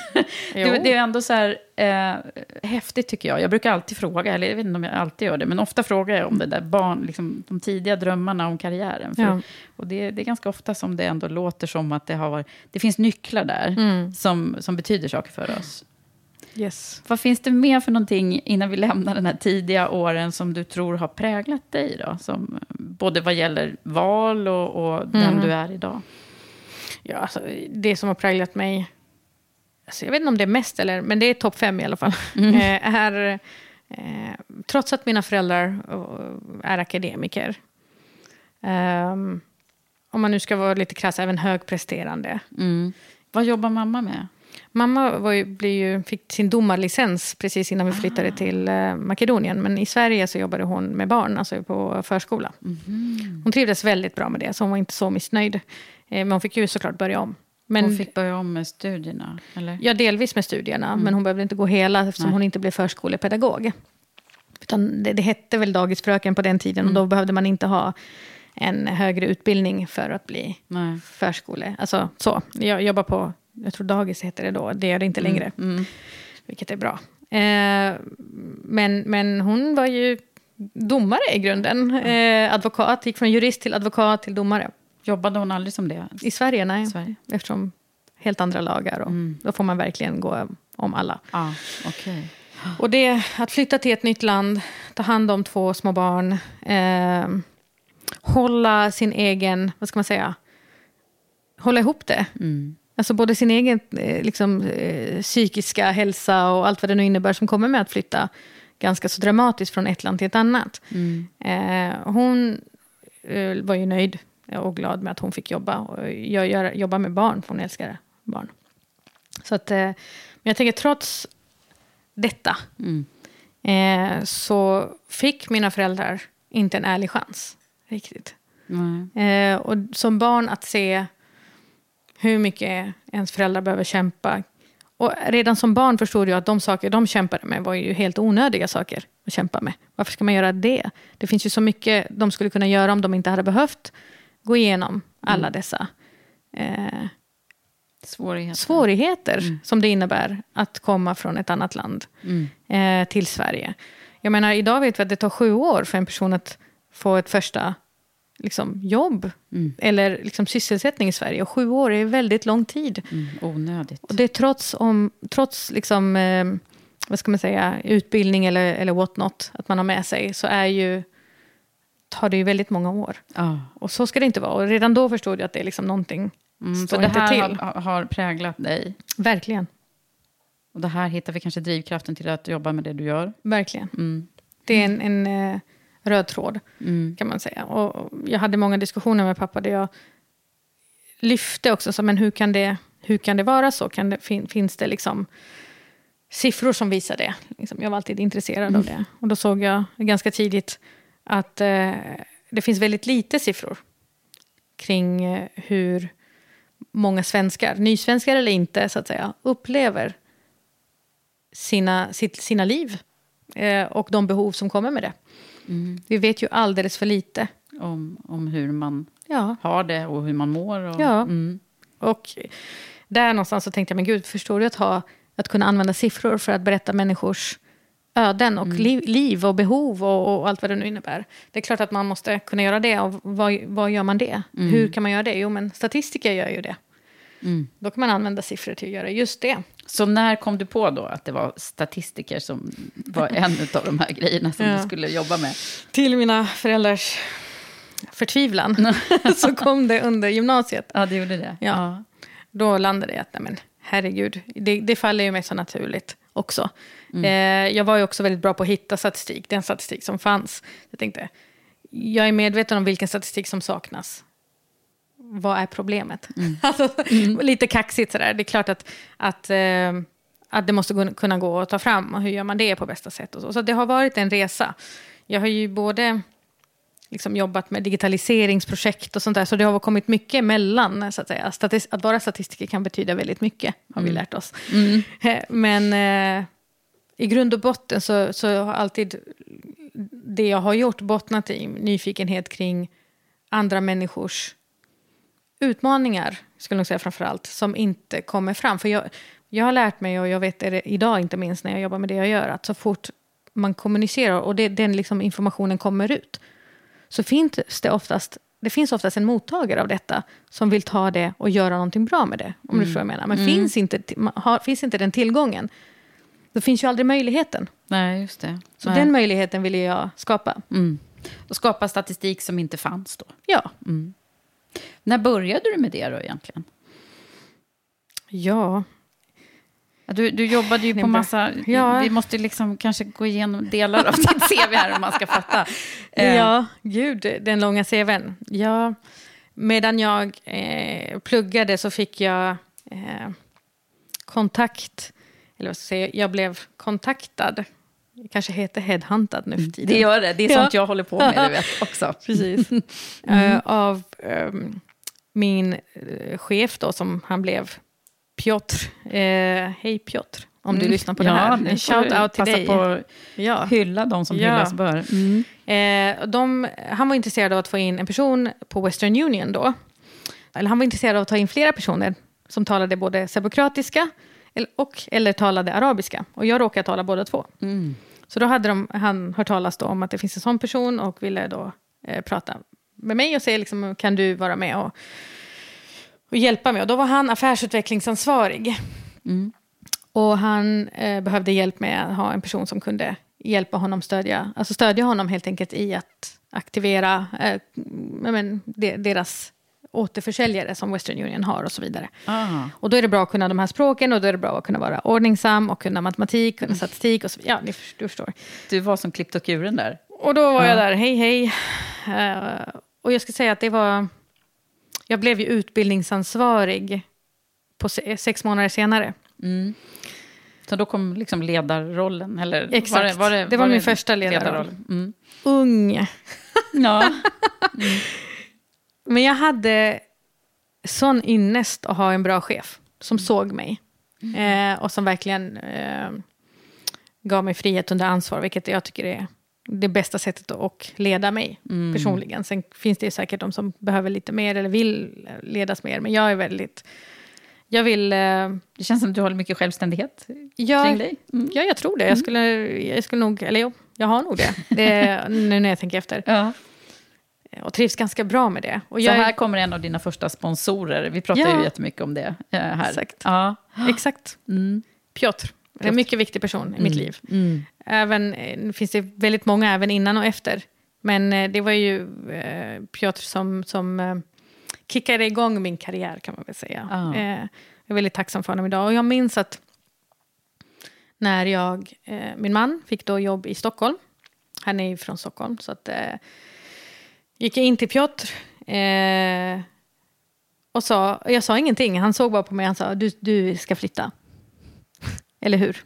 S1: det, det är ändå så här eh, häftigt tycker jag. Jag brukar alltid fråga, eller jag vet inte om jag alltid gör det, men ofta frågar jag om det där barn, liksom, de tidiga drömmarna om karriären. För,
S2: Ja.
S1: Och det, det är ganska ofta som det ändå låter som att det har varit, det finns nycklar där
S2: Mm.
S1: som, som betyder saker för oss.
S2: Yes.
S1: Vad finns det mer för någonting innan vi lämnar den här tidiga åren som du tror har präglat dig då? Som, både vad gäller val och, och den
S2: Mm.
S1: du är idag.
S2: Ja, alltså, det som har präglat mig, alltså, jag vet inte om det är mest, eller, men det är topp fem i alla fall, eh, är, eh, trots att mina föräldrar eh, är akademiker, ehm, om man nu ska vara lite krass, även högpresterande.
S1: Mm. Vad jobbar mamma med?
S2: Mamma var ju, blir ju, fick sin domarlicens precis innan vi flyttade till eh, Makedonien. Men i Sverige så jobbade hon med barn, alltså på förskola. Hon trivdes väldigt bra med det, så hon var inte så missnöjd. Eh, men hon fick ju såklart börja om. Men,
S1: Hon fick börja om med studierna, eller?
S2: Ja, delvis med studierna, men hon behövde inte gå hela eftersom
S1: Nej.
S2: hon inte blev förskolepedagog. Utan det, det hette väl dagisfröken på den tiden och då behövde man inte ha en högre utbildning för att bli
S1: Nej.
S2: förskole. Alltså så. Jag jobbar på, jag tror dagis heter det då, det gör det inte längre.
S1: Mm.
S2: Vilket är bra. Eh, men, men hon var ju domare i grunden. Eh, advokat, gick från jurist till advokat till domare.
S1: Jobbade hon aldrig som det?
S2: I Sverige, nej.
S1: Sverige?
S2: Eftersom helt andra lagar och
S1: Mm.
S2: då får man verkligen gå om alla.
S1: Ja, okej.
S2: Och det, att flytta till ett nytt land, ta hand om två små barn, eh, hålla sin egen, vad ska man säga, hålla ihop det.
S1: Mm.
S2: Alltså både sin egen eh, liksom, eh, psykiska hälsa och allt vad det nu innebär som kommer med att flytta ganska så dramatiskt från ett land till ett annat.
S1: Mm.
S2: Eh, hon eh, var ju nöjd och glad med att hon fick jobba. Och gör, jobba med barn, för hon älskar barn. Så att, eh, men jag tänker trots detta
S1: Mm.
S2: eh, så fick mina föräldrar inte en ärlig chans. Riktigt.
S1: Nej.
S2: Eh, och som barn att se hur mycket ens föräldrar behöver kämpa. Och redan som barn förstod jag att de saker de kämpade med var ju helt onödiga saker att kämpa med. Varför ska man göra det? Det finns ju så mycket de skulle kunna göra om de inte hade behövt gå igenom alla dessa eh,
S1: Svårigheter.
S2: svårigheter som det innebär att komma från ett annat land
S1: Mm.
S2: eh, till Sverige. Jag menar, idag vet vi att det tar sju år för en person att få ett första liksom, jobb
S1: Mm.
S2: eller liksom, sysselsättning i Sverige. Och sju år är väldigt lång tid.
S1: Mm. Onödigt.
S2: Och det är trots, om, trots liksom, eh, vad ska man säga, utbildning eller, eller what not, att man har med sig, så är ju, tar det ju väldigt många år.
S1: Ja.
S2: Och så ska det inte vara. Och redan då förstod jag att det är liksom någonting
S1: Mm, så
S2: står
S1: det
S2: inte
S1: här
S2: till.
S1: har, har präglat dig.
S2: Verkligen.
S1: Och det här hittar vi kanske drivkraften till att jobba med det du gör.
S2: Verkligen.
S1: Mm.
S2: Det är en, en eh, röd tråd,
S1: Mm.
S2: kan man säga. Och jag hade många diskussioner med pappa där jag lyfte också, så, men hur kan det, hur kan det vara så? Kan det, fin, finns det liksom siffror som visar det? Liksom, jag var alltid intresserad av det. Och då såg jag ganska tidigt att eh, det finns väldigt lite siffror kring eh, hur många svenskar, nysvenskar eller inte, så att säga, upplever sina, sitt, sina liv eh, och de behov som kommer med det.
S1: Mm.
S2: Vi vet ju alldeles för lite.
S1: Om, om hur man
S2: Ja.
S1: har det och hur man mår. Och,
S2: Ja.
S1: Mm.
S2: Och där någonstans så tänkte jag, men gud, förstår du att, ha, att kunna använda siffror för att berätta människors öden och liv, liv och behov och, och allt vad det nu innebär. Det är klart att man måste kunna göra det. Och vad, vad gör man det? Hur kan man göra det? Jo, men statistiker gör ju det. Då kan man använda siffror till att göra just det.
S1: Så när kom du på då att det var statistiker som var en av de här grejerna som
S2: Ja.
S1: du skulle jobba med?
S2: Till mina föräldrars förtvivlan så kom det under gymnasiet.
S1: Ja, det gjorde det.
S2: Ja. Då landade jag att, nej men herregud, det, det faller ju mig så naturligt också. Eh, jag var ju också väldigt bra på att hitta statistik, den statistik som fanns. Jag tänkte, jag är medveten om vilken statistik som saknas. Vad är problemet? alltså, Lite kaxigt sådär. Det är klart att, att, eh, att det måste kunna gå att ta fram. Och hur gör man det på bästa sätt? Och så. så det har varit en resa. Jag har ju både liksom jobbat med digitaliseringsprojekt och sånt där. Så det har kommit mycket emellan. Så att, säga. Statis- att vara statistiker kan betyda väldigt mycket, har vi lärt oss. Eh, Men eh, i grund och botten så, så har alltid det jag har gjort bottnat i nyfikenhet kring andra människors utmaningar, skulle jag säga framför allt, som inte kommer fram. För jag, jag har lärt mig, och jag vet det idag inte minst när jag jobbar med det jag gör, att så fort man kommunicerar och det, den liksom informationen kommer ut, så finns det oftast det finns oftast en mottagare av detta som vill ta det och göra någonting bra med det. Om du förstår vad jag menar. Men finns, inte, har, finns inte den tillgången, då finns ju aldrig möjligheten.
S1: Nej, just det.
S2: Så
S1: Nej.
S2: den möjligheten ville jag skapa.
S1: Mm. Och skapa statistik som inte fanns då.
S2: Ja.
S1: När började du med det då egentligen?
S2: Ja.
S1: Du, du jobbade ju på massa...
S2: Ja.
S1: Vi måste liksom kanske gå igenom delar av ditt CV här om man ska fatta. Eh,
S2: Ja, gud, den långa CVn. Ja, medan jag eh, pluggade så fick jag eh, kontakt, eller vad ska jag säga, jag blev kontaktad. Det kanske heter headhuntad nu för tiden.
S1: Det gör det. Det är
S2: Ja.
S1: sånt jag håller på med, du vet, också.
S2: Precis. Eh, av ehm, min eh, chef då, som han blev, Piotr. Eh, Hej Piotr, om du lyssnar på det här. En
S1: får
S2: shout
S1: du
S2: out till
S1: passa
S2: dig.
S1: på att
S2: Ja.
S1: hylla de som
S2: Ja.
S1: hyllas bör. Mm.
S2: Eh, de, han var intresserad av att få in en person på Western Union då. Eller han var intresserad av att ta in flera personer som talade både serbokroatiska eller, och eller talade arabiska. Och jag råkade tala båda två. Så då hade de, han hört talas om att det finns en sån person och ville då eh, prata med mig och säga liksom, kan du vara med och, och hjälpa mig? Och då var han affärsutvecklingsansvarig. Och han eh, behövde hjälp med att ha en person som kunde hjälpa honom stödja, alltså stödja honom helt enkelt i att aktivera eh, ja, men, de, deras återförsäljare som Western Union har och så vidare.
S1: Ah.
S2: Och då är det bra att kunna de här språken och då är det bra att kunna vara ordningsam och kunna matematik, kunna statistik och så vidare. Ja, ni du förstår.
S1: Du var som klippt och kuren där.
S2: Och då var jag där, hej hej. Eh, och jag ska säga att det var... Jag blev ju utbildningsansvarig på se, sex månader senare.
S1: Så då kom liksom ledarrollen? Eller
S2: Exakt. Det var min första ledarroll.
S1: Mm.
S2: Ung.
S1: Ja.
S2: Men jag hade sån ynnest att ha en bra chef som såg mig. Eh, och som verkligen eh, gav mig frihet under ansvar, vilket jag tycker är det bästa sättet att leda mig personligen. Sen finns det ju säkert de som behöver lite mer eller vill ledas mer, men jag är väldigt... Jag vill... Eh,
S1: Det känns som att du har mycket självständighet
S2: jag,
S1: kring dig. Mm.
S2: Ja, jag tror det. Jag skulle, jag skulle nog... Eller jo, jag har nog det. det nu när jag tänker efter.
S1: Ja.
S2: Och trivs ganska bra med det. Och
S1: Så
S2: jag,
S1: här kommer en av dina första sponsorer. Vi pratar
S2: Ja.
S1: ju jättemycket om det eh, här.
S2: Exakt.
S1: Ja.
S2: Exakt. Piotr. Är En mycket viktig person i mitt liv. Även, eh, finns det väldigt många även innan och efter. Men eh, det var ju eh, Piotr som, som eh, kickade igång min karriär kan man väl säga.
S1: Ja.
S2: Eh, jag är väldigt tacksam för honom idag. Och jag minns att när jag, eh, min man fick då jobb i Stockholm. Han är ju från Stockholm. Så att, eh, gick jag in till Piotr. Och sa, jag sa ingenting. Han såg bara på mig och sa, du, du ska flytta. Eller hur?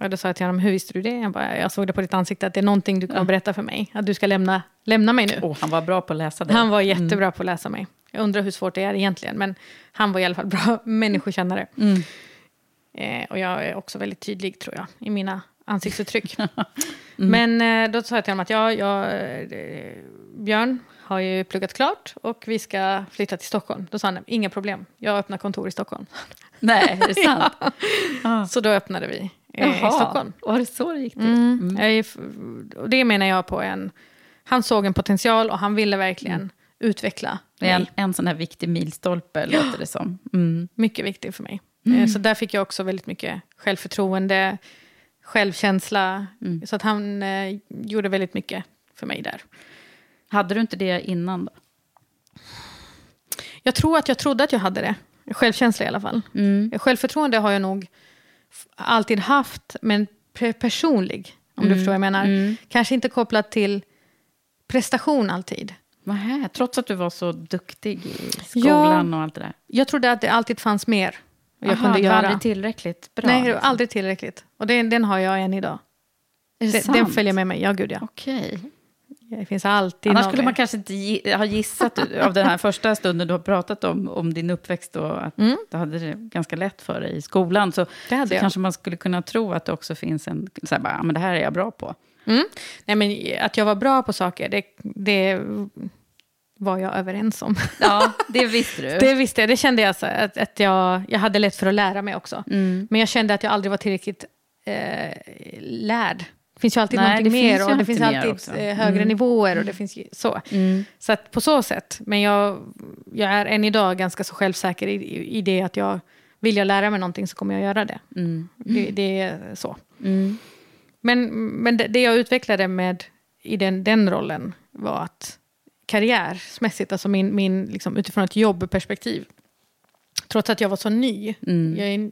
S2: Och då sa jag till honom, hur visste du det? Jag, bara, jag såg det på ditt ansikte att det är någonting du kommer berätta för mig. Att du ska lämna, lämna mig nu.
S1: Oh, han var bra på att läsa det.
S2: Han var jättebra på att läsa mig. Jag undrar hur svårt det är egentligen, men han var i alla fall bra människokännare. Eh, och jag är också väldigt tydlig, tror jag, i mina ansiktsuttryck. Men eh, då sa jag till honom att ja, jag, eh, Björn har ju pluggat klart och vi ska flytta till Stockholm. Då sa han, inga problem, jag öppnar kontor i Stockholm.
S1: Nej, är det sant?
S2: Så då öppnade vi eh, i Stockholm.
S1: Var det så det gick till?
S2: Mm. Jag och det menar jag på en... Han såg en potential och han ville verkligen
S1: Mm.
S2: utveckla
S1: Det är en,
S2: mig.
S1: en sån här viktig milstolpe, låter det som. Mm.
S2: Mycket viktig för mig. Eh, Så där fick jag också väldigt mycket självförtroende, självkänsla.
S1: Mm.
S2: Så att han eh, gjorde väldigt mycket för mig där.
S1: Hade du inte det innan då?
S2: Jag tror att jag trodde att jag hade det. Självkänsla i alla fall.
S1: Mm.
S2: Självförtroende har jag nog alltid haft, men pe- personlig. Om
S1: Mm.
S2: du förstår vad jag menar. Kanske inte kopplat till prestation alltid.
S1: Nähä, trots att du var så duktig i skolan och allt det där?
S2: Jag trodde att det alltid fanns mer jag
S1: Aha,
S2: kunde
S1: det var
S2: göra.
S1: aldrig tillräckligt bra?
S2: Nej,
S1: liksom.
S2: aldrig tillräckligt. Och den, den har jag än idag.
S1: Är det
S2: Den,
S1: sant?
S2: den följer med mig, ja gud ja.
S1: Okej.
S2: Det finns alltid
S1: Annars skulle man kanske inte ha gissat av den här första stunden du har pratat om, om din uppväxt och att
S2: Mm.
S1: du hade det ganska lätt för dig i skolan. Så, så kanske man skulle kunna tro att det också finns en, så här, bara, "Ja, men det här är jag bra på.
S2: Mm. Nej, men att jag var bra på saker, det, det var jag överens om.
S1: Ja, det visste du.
S2: Det visste jag, det kände jag, så, att, att jag, jag hade lätt för att lära mig också.
S1: Mm.
S2: Men jag kände att jag aldrig var tillräckligt eh, lärd. Det finns ju alltid
S1: Nej,
S2: någonting mer och det finns alltid
S1: också.
S2: eh, högre
S1: Mm.
S2: nivåer och det finns så.
S1: Mm.
S2: Så att på så sätt, men jag, jag är än idag ganska så självsäker i, i, det att jag vill jag lära mig någonting så kommer jag göra det.
S1: Mm.
S2: Det, det är så.
S1: Mm.
S2: Men, men det, det jag utvecklade med i den, den rollen var att karriärsmässigt, alltså min, min, liksom, utifrån ett jobbperspektiv, trots att jag var så ny,
S1: Mm.
S2: jag är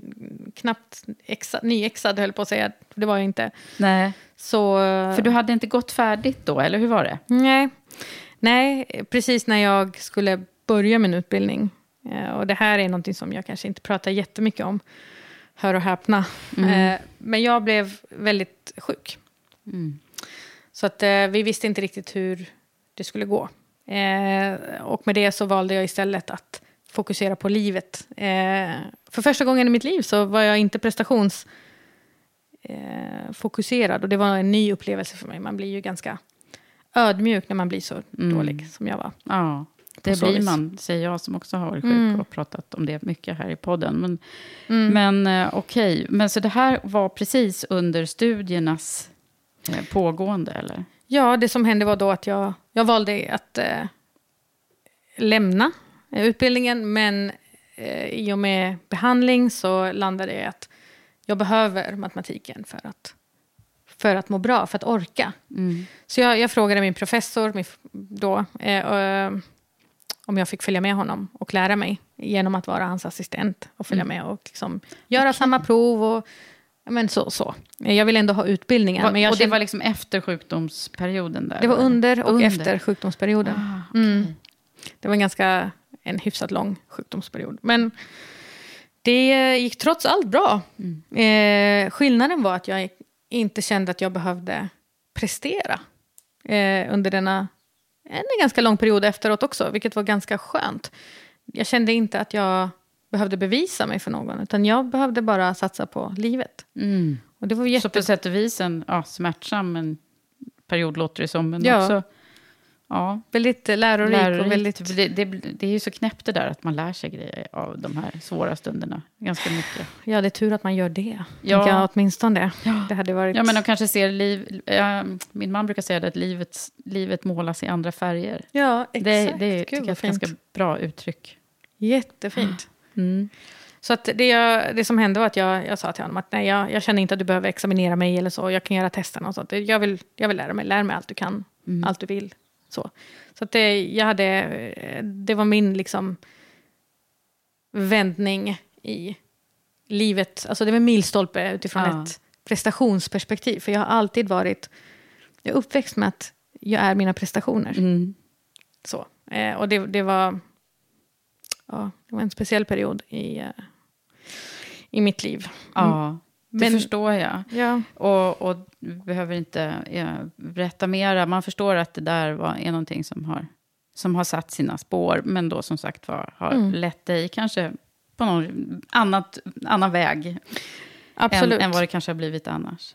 S2: knappt exa, nyexad höll på att säga, det var jag inte,
S1: Nej,
S2: så...
S1: för du hade inte gått färdigt då, eller hur var det?
S2: Nej. Nej, precis när jag skulle börja min utbildning. Eh, Och det här är någonting som jag kanske inte pratar jättemycket om. Hör och häpna. Eh, Men jag blev väldigt sjuk.
S1: Mm.
S2: Så att eh, vi visste inte riktigt hur det skulle gå. Och med det så valde jag istället att fokusera på livet. För första gången i mitt liv så var jag inte prestationsfokuserad. Eh, fokuserad. och det var en ny upplevelse för mig. Man blir ju ganska ödmjuk när man blir så dålig som jag var.
S1: Ja, det blir man, säger jag som också har varit sjuk
S2: Mm.
S1: och pratat om det mycket här i podden. Men,
S2: Mm.
S1: men eh, okej, men så det här var precis under studiernas eh, pågående, eller?
S2: Ja, det som hände var då att jag, jag valde att eh, lämna eh, utbildningen. Men eh, i och med behandling så landade jag att jag behöver matematiken för att, för att må bra, för att orka.
S1: Mm.
S2: Så jag, jag frågade min professor min, då eh, om jag fick följa med honom och lära mig genom att vara hans assistent och följa med och liksom göra samma prov. Och, men så, så. Jag ville ändå ha utbildningen. Men jag
S1: och det
S2: kände-
S1: var liksom efter sjukdomsperioden? Där,
S2: det var under och
S1: Under.
S2: efter sjukdomsperioden.
S1: Ah, okej.
S2: Mm. Det var en ganska en hyfsat lång sjukdomsperiod. Men det gick trots allt bra. Eh, skillnaden var att jag inte kände att jag behövde prestera eh, under denna en ganska lång period efteråt också, vilket var ganska skönt. Jag kände inte att jag behövde bevisa mig för någon, utan jag behövde bara satsa på livet.
S1: Mm.
S2: Och det var
S1: Så
S2: jätte...
S1: på sätt och vis en ja, smärtsam en period låter det som, men
S2: Ja.
S1: också ja,
S2: väldigt lärorik
S1: lärorikt.
S2: och väldigt...
S1: Det, det, det är ju så knäppt det där att man lär sig grejer av de här svåra stunderna. Ganska mycket.
S2: Ja, det är tur att man gör det.
S1: Ja.
S2: Ja. Jag, åtminstone. Det hade varit...
S1: Ja, men de kanske ser liv... ja, min man brukar säga det, att livet, livet målas i andra färger.
S2: ja exakt.
S1: Det, det är
S2: Gud,
S1: tycker jag,
S2: vad
S1: ett ganska bra uttryck.
S2: Jättefint.
S1: Mm.
S2: Så att det, jag, det som hände var att jag, jag sa till honom att nej, jag, jag känner inte att du behöver examinera mig eller så. Jag kan göra testerna och sånt. Jag vill, jag vill lära mig. Lär mig allt du kan. Allt du vill. Så, så att det, jag hade, det var min liksom vändning i livet. Alltså det var en milstolpe utifrån
S1: Ja.
S2: ett prestationsperspektiv. För jag har alltid varit jag är uppväxt med att jag är mina prestationer.
S1: Mm.
S2: Så. Eh, och det, det, var, ja, det var en speciell period i, eh, i mitt liv.
S1: Ja, det
S2: Men-
S1: förstår jag.
S2: Ja.
S1: Och, och behöver inte ja, berätta mera. Man förstår att det där var, är någonting som har, som har satt sina spår. Men då som sagt var, har
S2: Mm.
S1: lett dig kanske på någon annat, annan väg. Än,
S2: Absolut.
S1: än vad det kanske har blivit annars.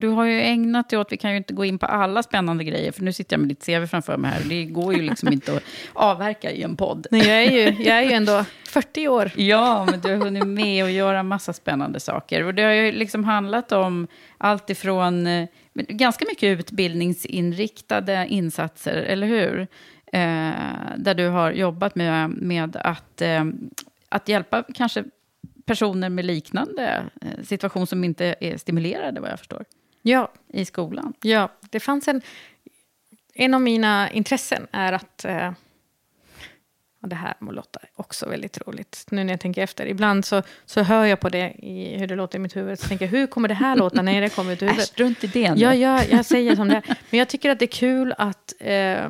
S1: Du har ju ägnat dig åt, vi kan ju inte gå in på alla spännande grejer, för nu sitter jag med ditt CV framför mig här. Det går ju liksom inte att avverka i en podd.
S2: Nej, jag är ju, jag är ju ändå 40 år.
S1: Ja, men du har hunnit med att göra massa spännande saker. Och det har ju liksom handlat om allt ifrån eh, ganska mycket utbildningsinriktade insatser, eller hur? Eh, där du har jobbat med, med att, eh, att hjälpa kanske personer med liknande eh, situation som inte är stimulerade, vad jag förstår.
S2: Ja.
S1: I skolan.
S2: Ja, det fanns en... En av mina intressen är att... Eh, och det här må låta också väldigt roligt, nu när jag tänker efter. Ibland så, så hör jag på det, i hur det låter i mitt huvud, så tänker jag, hur kommer det här låta när det kommer ut huvudet?
S1: Äsch, strunt i det
S2: Ja, ja, jag säger som det är. Men jag tycker att det är kul att eh,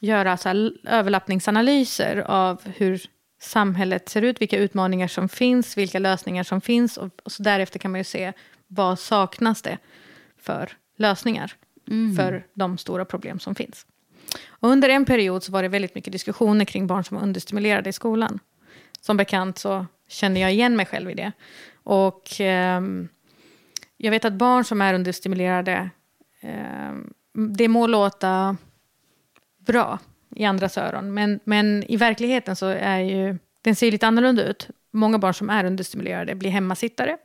S2: göra så här överlappningsanalyser av hur samhället ser ut, vilka utmaningar som finns, vilka lösningar som finns. Och, och så därefter kan man ju se vad saknas det för lösningar
S1: Mm.
S2: för de stora problem som finns. Och under en period så var det väldigt mycket diskussioner kring barn som var understimulerade i skolan. Som bekant så kände jag igen mig själv i det. Och ehm, jag vet att barn som är understimulerade, ehm, det må låta bra i andras öron, men, men i verkligheten så är ju, den ser lite annorlunda ut. Många barn som är understimulerade blir hemmasittare,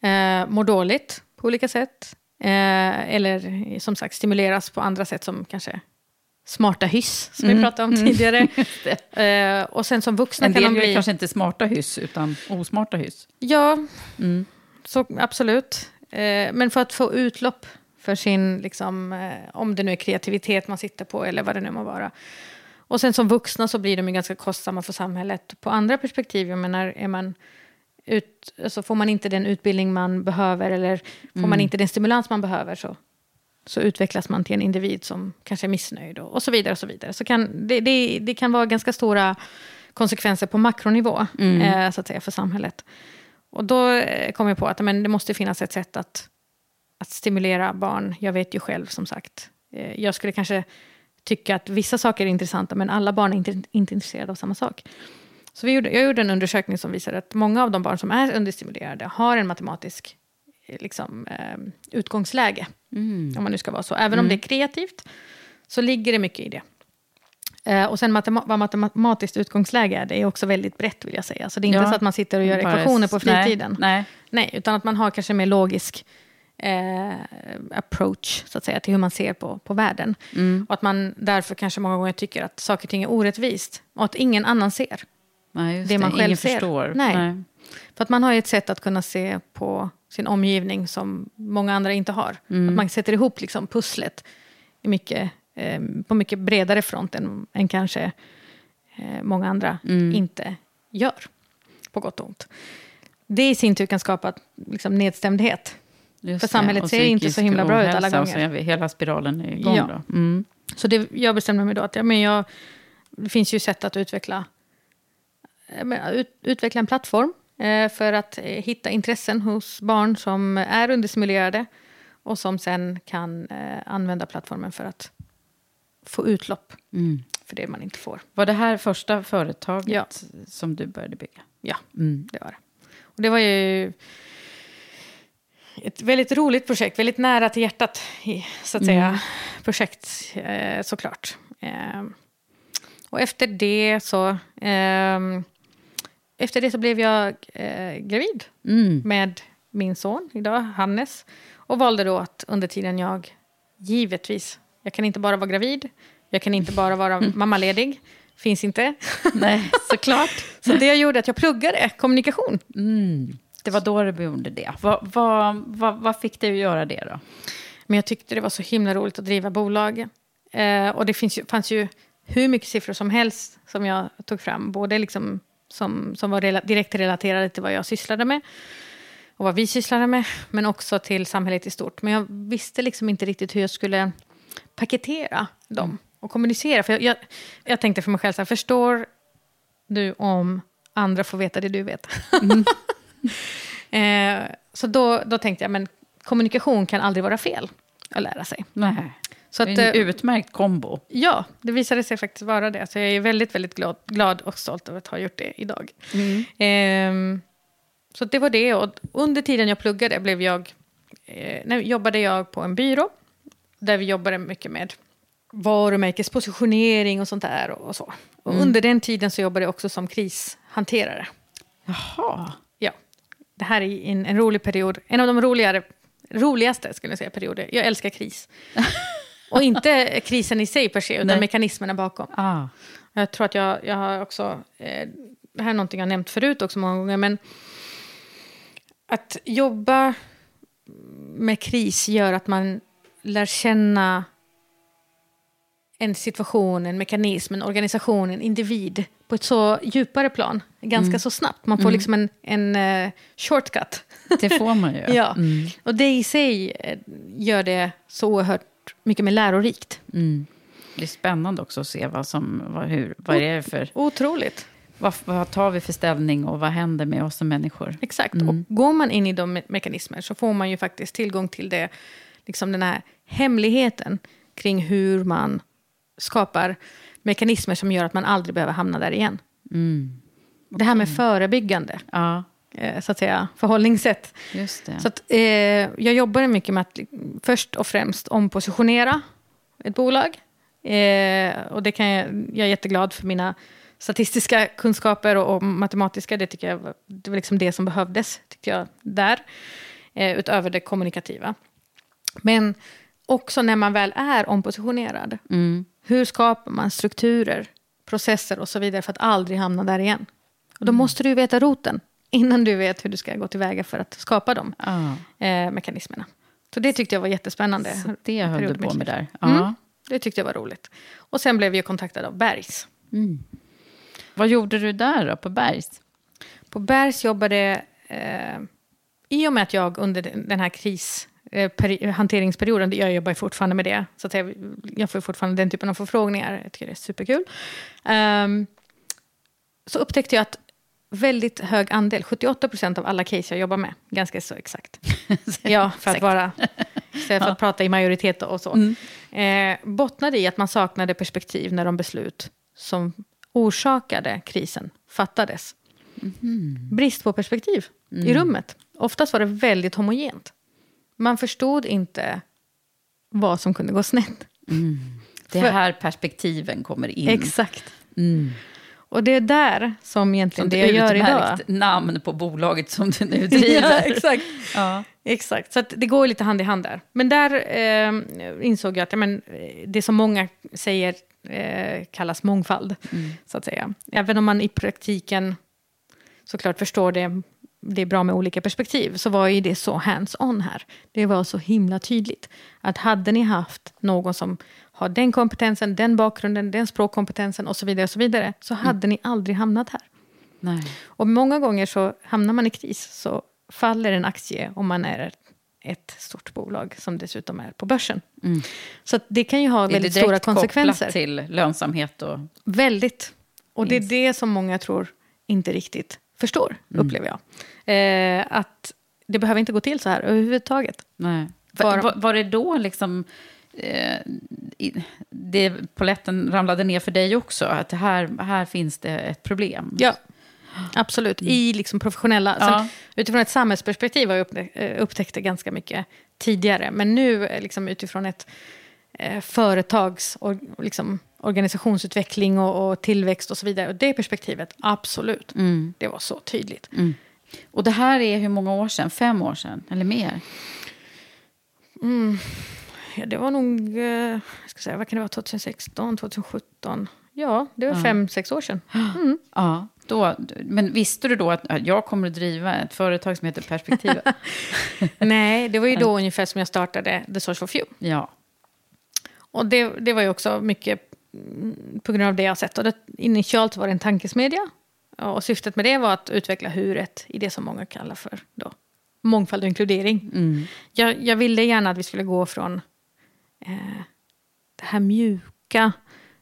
S2: eh, mår dåligt på olika sätt, eh, eller som sagt stimuleras på andra sätt som kanske smarta hyss, som vi
S1: Mm.
S2: pratade om
S1: Mm.
S2: tidigare. eh, och sen som vuxna
S1: En
S2: kan de bli...
S1: kanske inte smarta hyss, utan osmarta hyss.
S2: Ja,
S1: Mm.
S2: så absolut. Eh, men för att få utlopp för sin, liksom, eh, om det nu är kreativitet man sitter på eller vad det nu må vara. Och sen som vuxna så blir de ju ganska kostsamma för samhället. På andra perspektiv, jag menar, är man ut, alltså får man inte den utbildning man behöver eller får man inte den stimulans man behöver så, så utvecklas man till en individ som kanske är missnöjd och, och så vidare. och Så vidare. Så kan, det, det, det kan vara ganska stora konsekvenser på makronivå eh, så att säga, för samhället. Och då eh, kom jag på att men, det måste finnas ett sätt att, att stimulera barn. Jag vet ju själv som sagt. Eh, jag skulle kanske tycka att vissa saker är intressanta men alla barn är inte, inte intresserade av samma sak. Så vi gjorde, jag gjorde en undersökning som visar att många av de barn som är understimulerade har en matematisk eh, liksom, eh, utgångsläge. Om man nu ska vara så. Även om det är kreativt så ligger det mycket i det. Eh, och sen matema vad matematiskt utgångsläge är, det är också väldigt brett vill jag säga. Så det är inte
S1: Ja.
S2: så att man sitter och gör
S1: Bara-
S2: ekvationer på
S1: nej,
S2: fritiden.
S1: nej.
S2: Nej, utan att man har kanske mer logisk eh, approach så att säga, till hur man ser på, på världen.
S1: Mm.
S2: Och att man därför kanske många gånger tycker att saker och ting är orättvist. Och att ingen annan ser
S1: Nej, just
S2: det man själv
S1: Ingen
S2: ser.
S1: förstår.
S2: Nej. För att man har ju ett sätt att kunna se på sin omgivning som många andra inte har.
S1: Mm.
S2: Att man sätter ihop liksom pusslet mycket, eh, på mycket bredare front än, än kanske eh, många andra
S1: Mm.
S2: inte gör. På gott och ont. Det i sin tur kan skapa liksom, nedstämdhet.
S1: Just
S2: För
S1: det.
S2: samhället
S1: Och
S2: ser inte så himla bra ut alla
S1: och
S2: gånger.
S1: vi- hela spiralen är igång
S2: Ja.
S1: då. Mm.
S2: Så det, jag bestämde mig då att ja, men jag, det finns ju sätt att utveckla, ut, utveckla en plattform eh, för att eh, hitta intressen hos barn som är understimulerade och som sen kan eh, använda plattformen för att få utlopp
S1: Mm.
S2: för det man inte får.
S1: Var det här första företaget
S2: Ja.
S1: som du började bygga?
S2: Ja,
S1: Mm.
S2: det var det. Och det var ju ett väldigt roligt projekt, väldigt nära till hjärtat, så att säga, projekt eh, såklart. Eh, och efter det så... efter det så blev jag eh, gravid
S1: Mm.
S2: med min son idag, Hannes. Och valde då att under tiden jag, givetvis, jag kan inte bara vara gravid, jag kan inte bara vara mammaledig, finns inte.
S1: Nej, såklart.
S2: Så det jag gjorde att jag pluggade kommunikation.
S1: Mm. Det var då du gjorde det. Vad, vad, vad, vad fick dig att göra det då?
S2: Men jag tyckte det var så himla roligt att driva bolag. Eh, och det finns ju, fanns ju hur mycket siffror som helst som jag tog fram. Både liksom som, som var rela, direkt relaterade till vad jag sysslade med. Och vad vi sysslade med. Men också till samhället i stort. Men jag visste liksom inte riktigt hur jag skulle paketera dem. Och kommunicera. För jag, jag, jag tänkte för mig själv så här, förstår du om andra får veta det du vet? eh, så då, då tänkte jag, men kommunikation kan aldrig vara fel att lära sig.
S1: Nej.
S2: Så att,
S1: är en
S2: eh,
S1: utmärkt kombo.
S2: Ja, det visade sig faktiskt vara det. Så jag är väldigt, väldigt glad, glad och stolt över att ha gjort det idag. Ehm, så det var det. Och under tiden jag pluggade blev jag, eh, nej, jobbade jag på en byrå. Där vi jobbade mycket med varumärkespositionering och sånt där. Och, och så. Och under den tiden så jobbade jag också som krishanterare.
S1: Jaha.
S2: Ja, det här är en, en rolig period. En av de roligare, roligaste skulle jag säga, perioder. Jag älskar kris. och inte krisen i sig per se, utan
S1: Nej.
S2: mekanismerna bakom.
S1: Ah.
S2: Jag tror att jag, jag har också... Eh, det här är någonting jag nämnt förut också många gånger, men att jobba med kris gör att man lär känna en situation, en mekanism, en organisation, en individ på ett så djupare plan, ganska så snabbt. Man får liksom en, en eh, shortcut.
S1: Det får man ju.
S2: ja.
S1: Mm.
S2: Och det i sig eh, gör det så oerhört mycket mer lärorikt.
S1: Mm. Det är spännande också att se vad, som, vad, hur, vad är det för...
S2: Otroligt.
S1: Vad, vad tar vi för ställning och vad händer med oss som människor?
S2: Exakt. Och går man in i de me- mekanismer så får man ju faktiskt tillgång till det, liksom den här hemligheten kring hur man skapar mekanismer som gör att man aldrig behöver hamna där igen. Det här med förebyggande
S1: Ja,
S2: så att säga, förhållningssätt.
S1: just det.
S2: Så att, eh, jag jobbar mycket med att först och främst ompositionera ett bolag. Eh, och det kan jag, jag är jätteglad för mina statistiska kunskaper och, och matematiska. Det tycker jag det var liksom det som behövdes, tyckte jag, där. Eh, utöver det kommunikativa. Men också när man väl är ompositionerad.
S1: Mm.
S2: Hur skapar man strukturer, processer och så vidare för att aldrig hamna där igen? Och då måste du veta roten. Innan du vet hur du ska gå tillväga för att skapa de
S1: Ja.
S2: eh, mekanismerna. Så det tyckte jag var jättespännande.
S1: Så det höll du på med där.
S2: Mm.
S1: Ja.
S2: Det tyckte jag var roligt. Och sen blev jag kontaktad av Bergs.
S1: Vad gjorde du där då, på Bergs?
S2: På Bergs jobbade, eh, i och med att jag under den här kris eh, peri- hanteringsperioden, jag jobbar fortfarande med det, så jag, jag får fortfarande den typen av förfrågningar, jag tycker det är superkul. Ehm, så upptäckte jag att väldigt hög andel, 78 procent av alla case jag jobbar med, ganska så exakt. ja, för att vara, för att prata i majoritet och så, eh, bottnade i att man saknade perspektiv när de beslut som orsakade krisen fattades. Brist på perspektiv i rummet. Oftast var det väldigt homogent. Man förstod inte vad som kunde gå snett.
S1: Det
S2: För-
S1: här perspektiven kommer in.
S2: Exakt. Och det är där som egentligen
S1: Som
S2: det jag gör idag.
S1: namn på bolaget som du nu driver.
S2: Ja, exakt.
S1: Ja.
S2: Exakt, så det går lite hand i hand där. Men där eh, insåg jag att ja, men, eh, det som många säger eh, kallas mångfald, så att säga. Även om man i praktiken såklart förstår det, det är bra med olika perspektiv, så var ju det så hands-on här. Det var så himla tydligt. Att hade ni haft någon som har den kompetensen, den bakgrunden, den språkkompetensen och så vidare, och så, vidare så hade ni aldrig hamnat här.
S1: Nej.
S2: Och många gånger så hamnar man i kris så faller en aktie om man är ett stort bolag som dessutom är på börsen. Så att det kan ju ha
S1: Är det
S2: väldigt
S1: direkt
S2: stora konsekvenser.
S1: kopplat till lönsamhet och...
S2: Väldigt. Och det är det som många tror inte riktigt förstår, upplever jag. Eh, att det behöver inte gå till så här överhuvudtaget.
S1: Nej. Var, var, var det då liksom... Eh, poletten ramlade ner för dig också? Att här, här finns det ett problem?
S2: Ja, absolut. I liksom professionella...
S1: Ja.
S2: Sen, utifrån ett samhällsperspektiv har jag upptäckt, eh, upptäckt det ganska mycket tidigare. Men nu eh, liksom utifrån ett eh, företags or, liksom, organisationsutveckling och, och tillväxt och så vidare. Och det perspektivet, absolut. Det var så tydligt.
S1: Och det här är hur många år sedan? Fem år sedan? Eller mer?
S2: Ja, det var nog, eh, jag ska säga, vad kan det vara, 2016, 2017? Ja, det var fem, sex år sedan.
S1: Ja. Då, men visste du då att jag kommer att driva ett företag som heter Perspektivet?
S2: Nej, det var ju då ungefär som jag startade The Source for Few.
S1: ja.
S2: Och det, det var ju också mycket mm, på grund av det jag sett. Och det, initialt var det en tankesmedja. Och syftet med det var att utveckla huret i det som många kallar för då, mångfald och inkludering. Jag, jag ville gärna att vi skulle gå från eh, det här mjuka,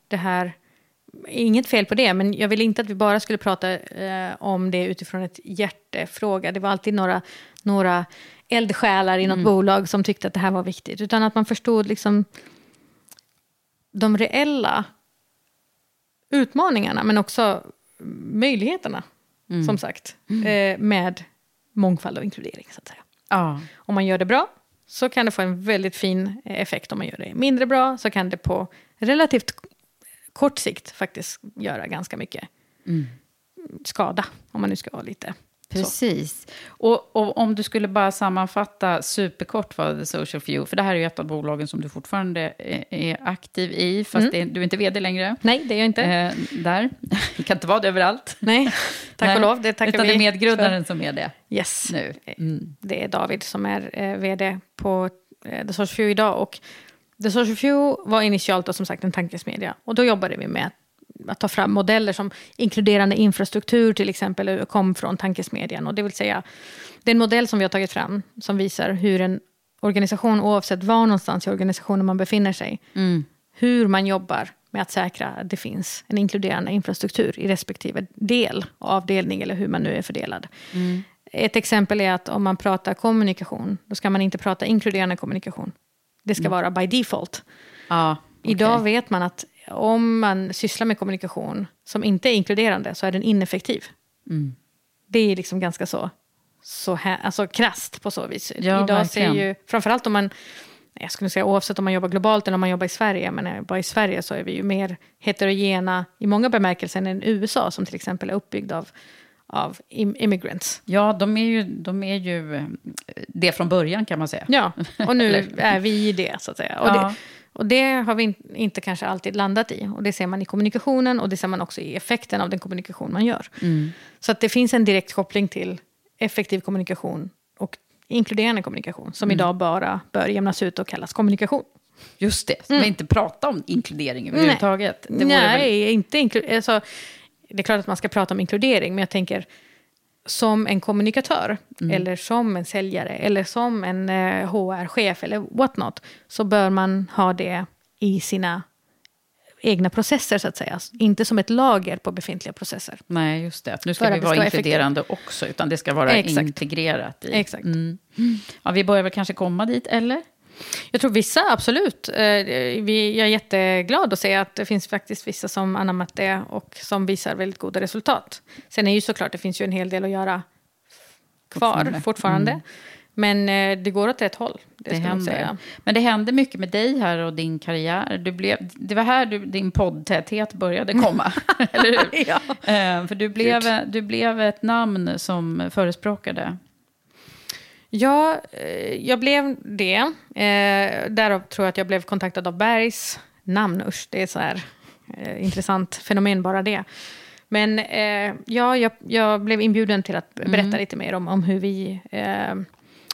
S2: det här... Inget fel på det, men jag ville inte att vi bara skulle prata eh, om det utifrån ett hjärtefråga. Det var alltid några, några eldsjälar i något bolag som tyckte att det här var viktigt. Utan att man förstod liksom de reella utmaningarna, men också möjligheterna, som sagt, eh, med mångfald och inkludering. Så att säga.
S1: ja.
S2: Om man gör det bra så kan det få en väldigt fin effekt. Om man gör det mindre bra så kan det på relativt kort sikt faktiskt göra ganska mycket skada. Om man nu ska vara lite.
S1: Precis. Och, och om du skulle bara sammanfatta superkort vad The Social Few, för det här är ju ett av bolagen som du fortfarande är, är aktiv i, fast det, du är inte vd längre.
S2: Nej, det är jag inte.
S1: Eh, där. Du kan inte vara det överallt.
S2: Nej, tack
S1: Nej,
S2: och lov. Det tackar
S1: Utan
S2: vi
S1: det är medgrundaren
S2: för.
S1: som är det
S2: Yes.
S1: nu. Mm.
S2: Det är David som är eh, vd på eh, The Social Few idag. Och The Social Few var initialt då, som sagt en tankesmedja. Och då jobbade vi med att, ta fram modeller som inkluderande infrastruktur till exempel eh, kom från tankesmedjan. Och det vill säga, det är en modell som vi har tagit fram som visar hur en organisation, oavsett var någonstans i organisationen man befinner sig, hur man jobbar med att säkra att det finns en inkluderande infrastruktur i respektive del, avdelning eller hur man nu är fördelad. Ett exempel är att om man pratar kommunikation, då ska man inte prata inkluderande kommunikation. Det ska vara by default.
S1: Ja,
S2: Idag
S1: okej.
S2: vet man att om man sysslar med kommunikation som inte är inkluderande så är den ineffektiv. Det är liksom ganska så, så här, alltså krasst på så vis.
S1: Ja,
S2: Idag ser
S1: verkligen.
S2: ju, framförallt om man, jag skulle säga oavsett om man jobbar globalt eller om man jobbar i Sverige, men eh, bara i Sverige så är vi ju mer heterogena i många bemärkelser än USA som till exempel är uppbyggd av, av im- immigrants.
S1: Ja, de är, ju, de är ju eh, det från början kan man säga.
S2: Ja, och nu är vi i det så att säga. Och,
S1: Ja.
S2: det, Och det har vi in, inte kanske alltid landat i. Och det ser man i kommunikationen och det ser man också i effekten av den kommunikation man gör.
S1: Mm.
S2: Så att det finns en direkt koppling till effektiv kommunikation och inkluderande kommunikation. Som
S1: Mm.
S2: idag bara bör jämnas ut och kallas kommunikation.
S1: Just det, mm. vi inte prata om inkludering överhuvudtaget. Det vore
S2: Nej,
S1: väl...
S2: inte inklu- alltså, det är klart att man ska prata om inkludering, men jag tänker som en kommunikatör,
S1: Mm.
S2: eller som en säljare, eller som en eh, HR-chef, eller what not, så bör man ha det i sina egna processer, så att säga. Inte som ett lager på befintliga processer.
S1: Nej, just det. Nu ska vi vara inkluderande också, utan det ska vara
S2: Exakt.
S1: integrerat i.
S2: Exakt.
S1: Mm. Ja, vi börjar väl kanske komma dit, eller?
S2: Jag tror vissa, absolut. Eh, vi, jag är jätteglad att se att det finns faktiskt vissa som anammat det och som visar väldigt goda resultat. Sen är ju såklart, det finns ju en hel del att göra kvar
S1: Fortfarande.
S2: fortfarande.
S1: Mm.
S2: Men eh, det går åt rätt håll. Det,
S1: Det händer.
S2: säga.
S1: Men det hände mycket med dig här och din karriär. Du blev, det var här du, din poddtäthet började komma, eller hur?
S2: Ja.
S1: Eh, för du blev, du blev ett namn som förespråkade.
S2: Ja, eh, jag blev det. Eh, därav tror jag att jag blev kontaktad av Bergs namn. Usch, det är så här eh, intressant fenomen bara det. Men eh, ja, jag, jag blev inbjuden till att berätta lite mer om, om hur, vi, eh,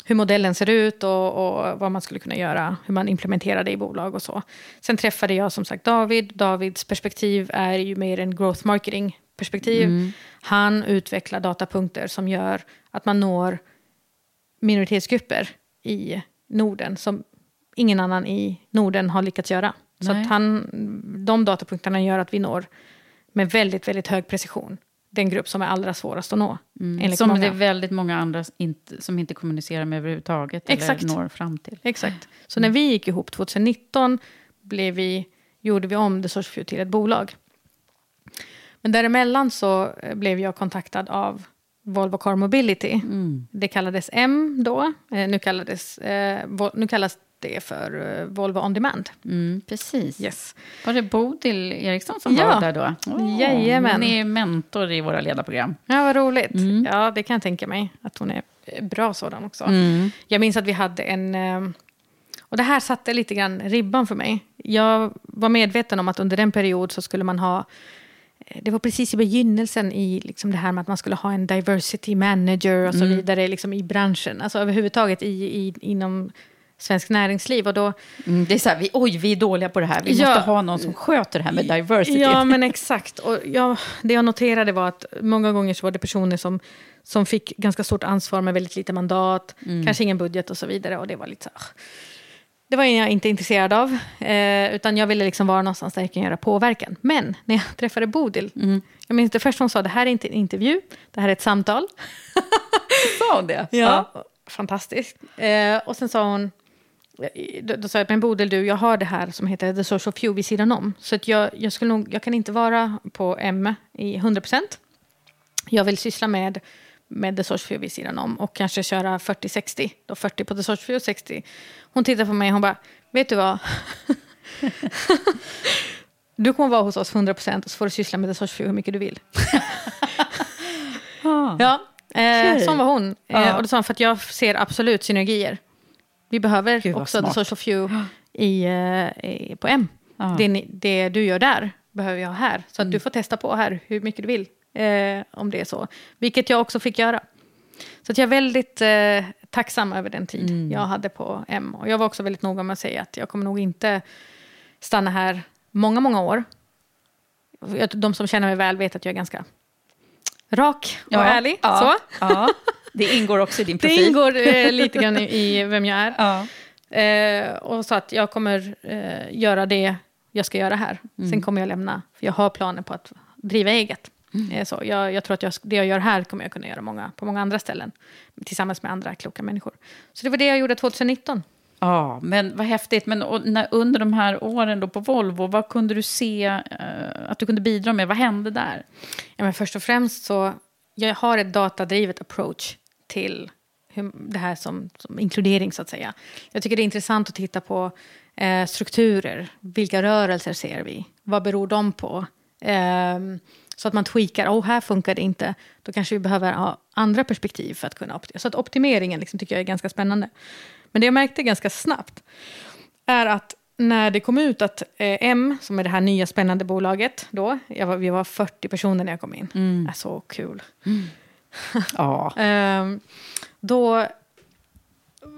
S2: hur modellen ser ut och, och vad man skulle kunna göra, hur man implementerar det i bolag och så. Sen träffade jag som sagt David. Davids perspektiv är ju mer en growth marketing perspektiv. Han utvecklar datapunkter som gör att man når minoritetsgrupper i Norden som ingen annan i Norden har lyckats göra. Så
S1: Nej.
S2: att han, de datapunkterna gör att vi når med väldigt, väldigt hög precision den grupp som är allra svårast att nå. enligt
S1: Som
S2: många.
S1: det är väldigt många andra inte, som inte kommunicerar med överhuvudtaget.
S2: Exakt.
S1: Eller når fram till.
S2: Exakt. Så när vi gick ihop 2019 blev vi, gjorde vi om The Source View till ett bolag. Men däremellan så eh, blev jag kontaktad av Volvo Car Mobility. Det kallades M då. Eh, Nu, kallades, eh, nu kallas det för eh, Volvo On Demand.
S1: Mm, precis.
S2: Yes.
S1: Var det Bodil Eriksson som
S2: Ja.
S1: var där då? Åh,
S2: Jajamän.
S1: Hon är mentor i våra ledarprogram.
S2: Ja, vad roligt. Ja, det kan jag tänka mig. Att hon är bra sådan också. Jag minns att vi hade en... Och det här satte lite grann ribban för mig. Jag var medveten om att under den period så skulle man ha... eh, Det var precis i begynnelsen i liksom det här med att man skulle ha en diversity manager och så vidare liksom i branschen. Alltså överhuvudtaget i, i, inom svensk näringsliv. Och då,
S1: Mm, det är så här, vi, oj, vi är dåliga på det här. Vi
S2: Ja.
S1: måste ha någon som sköter det här med diversity.
S2: Ja, men exakt. Och jag, det jag noterade var att många gånger så var det personer som, som fick ganska stort ansvar med väldigt lite mandat, kanske ingen budget och så vidare. Och det var lite så. Det var jag inte intresserad av, eh, utan jag ville liksom vara någonstans där jag kan göra påverkan. Men när jag träffade Bodil, jag minns det första hon sa, det här är inte en intervju, det här är ett samtal.
S1: Sa hon det?
S2: Ja. Fantastiskt. Eh, och sen sa hon, då, då sa jag, men Bodil du, jag har det här som heter The Social Few vid sidan om. Så att jag, jag, skulle nog, jag kan inte vara på M i 100%. Jag vill syssla med, med The Social Few vid sidan om och kanske köra 40-60. Då 40 på Social Few, 60. Hon tittade på mig och hon bara, vet du vad? du kommer vara hos oss 100% och så får du syssla med The Social Few hur mycket du vill. Ja, eh, sån var hon. Eh,
S1: Ja.
S2: och då sa hon, för att jag ser absolut synergier. Vi behöver
S1: Gud,
S2: också Few i, eh, i, på M.
S1: Ja.
S2: Det, det du gör där behöver jag här. Så att du får testa på här hur mycket du vill. Eh, om det är så. Vilket jag också fick göra. Så att jag är väldigt eh, tacksam över den tid jag hade på M. Och jag var också väldigt noga med att säga att jag kommer nog inte stanna här många, många år. De som känner mig väl vet att jag är ganska rak och ärlig.
S1: Ja,
S2: Så.
S1: ja. Det ingår också i din profil.
S2: Det ingår eh, lite grann i, vem jag är.
S1: Ja.
S2: Eh, och så att jag kommer eh, göra det jag ska göra här. Sen kommer jag lämna, för jag har planer på att driva eget. Eh, så jag, jag tror att jag, det jag gör här kommer jag kunna göra många, på många andra ställen. Tillsammans med andra kloka människor. Så det var det jag gjorde 2019.
S1: Ja, men vad häftigt. Men och, när, under de här åren då på Volvo, vad kunde du se eh, att du kunde bidra med? Vad hände där?
S2: Ja, men först och främst så, jag har ett datadrivet approach till hur, det här som, som inkludering så att säga. Jag tycker det är intressant att titta på eh, strukturer. Vilka rörelser ser vi? Vad beror de på? Ehm, så att man tweakar, oh här funkar det inte. Då kanske vi behöver ha andra perspektiv för att kunna optimera. Så att optimeringen liksom, tycker jag är ganska spännande. Men det jag märkte ganska snabbt är att när det kom ut att eh, M, som är det här nya spännande bolaget då, var, vi var 40 personer när jag kom in.
S1: Mm.
S2: Är så kul.
S1: Ja.
S2: Ehm, då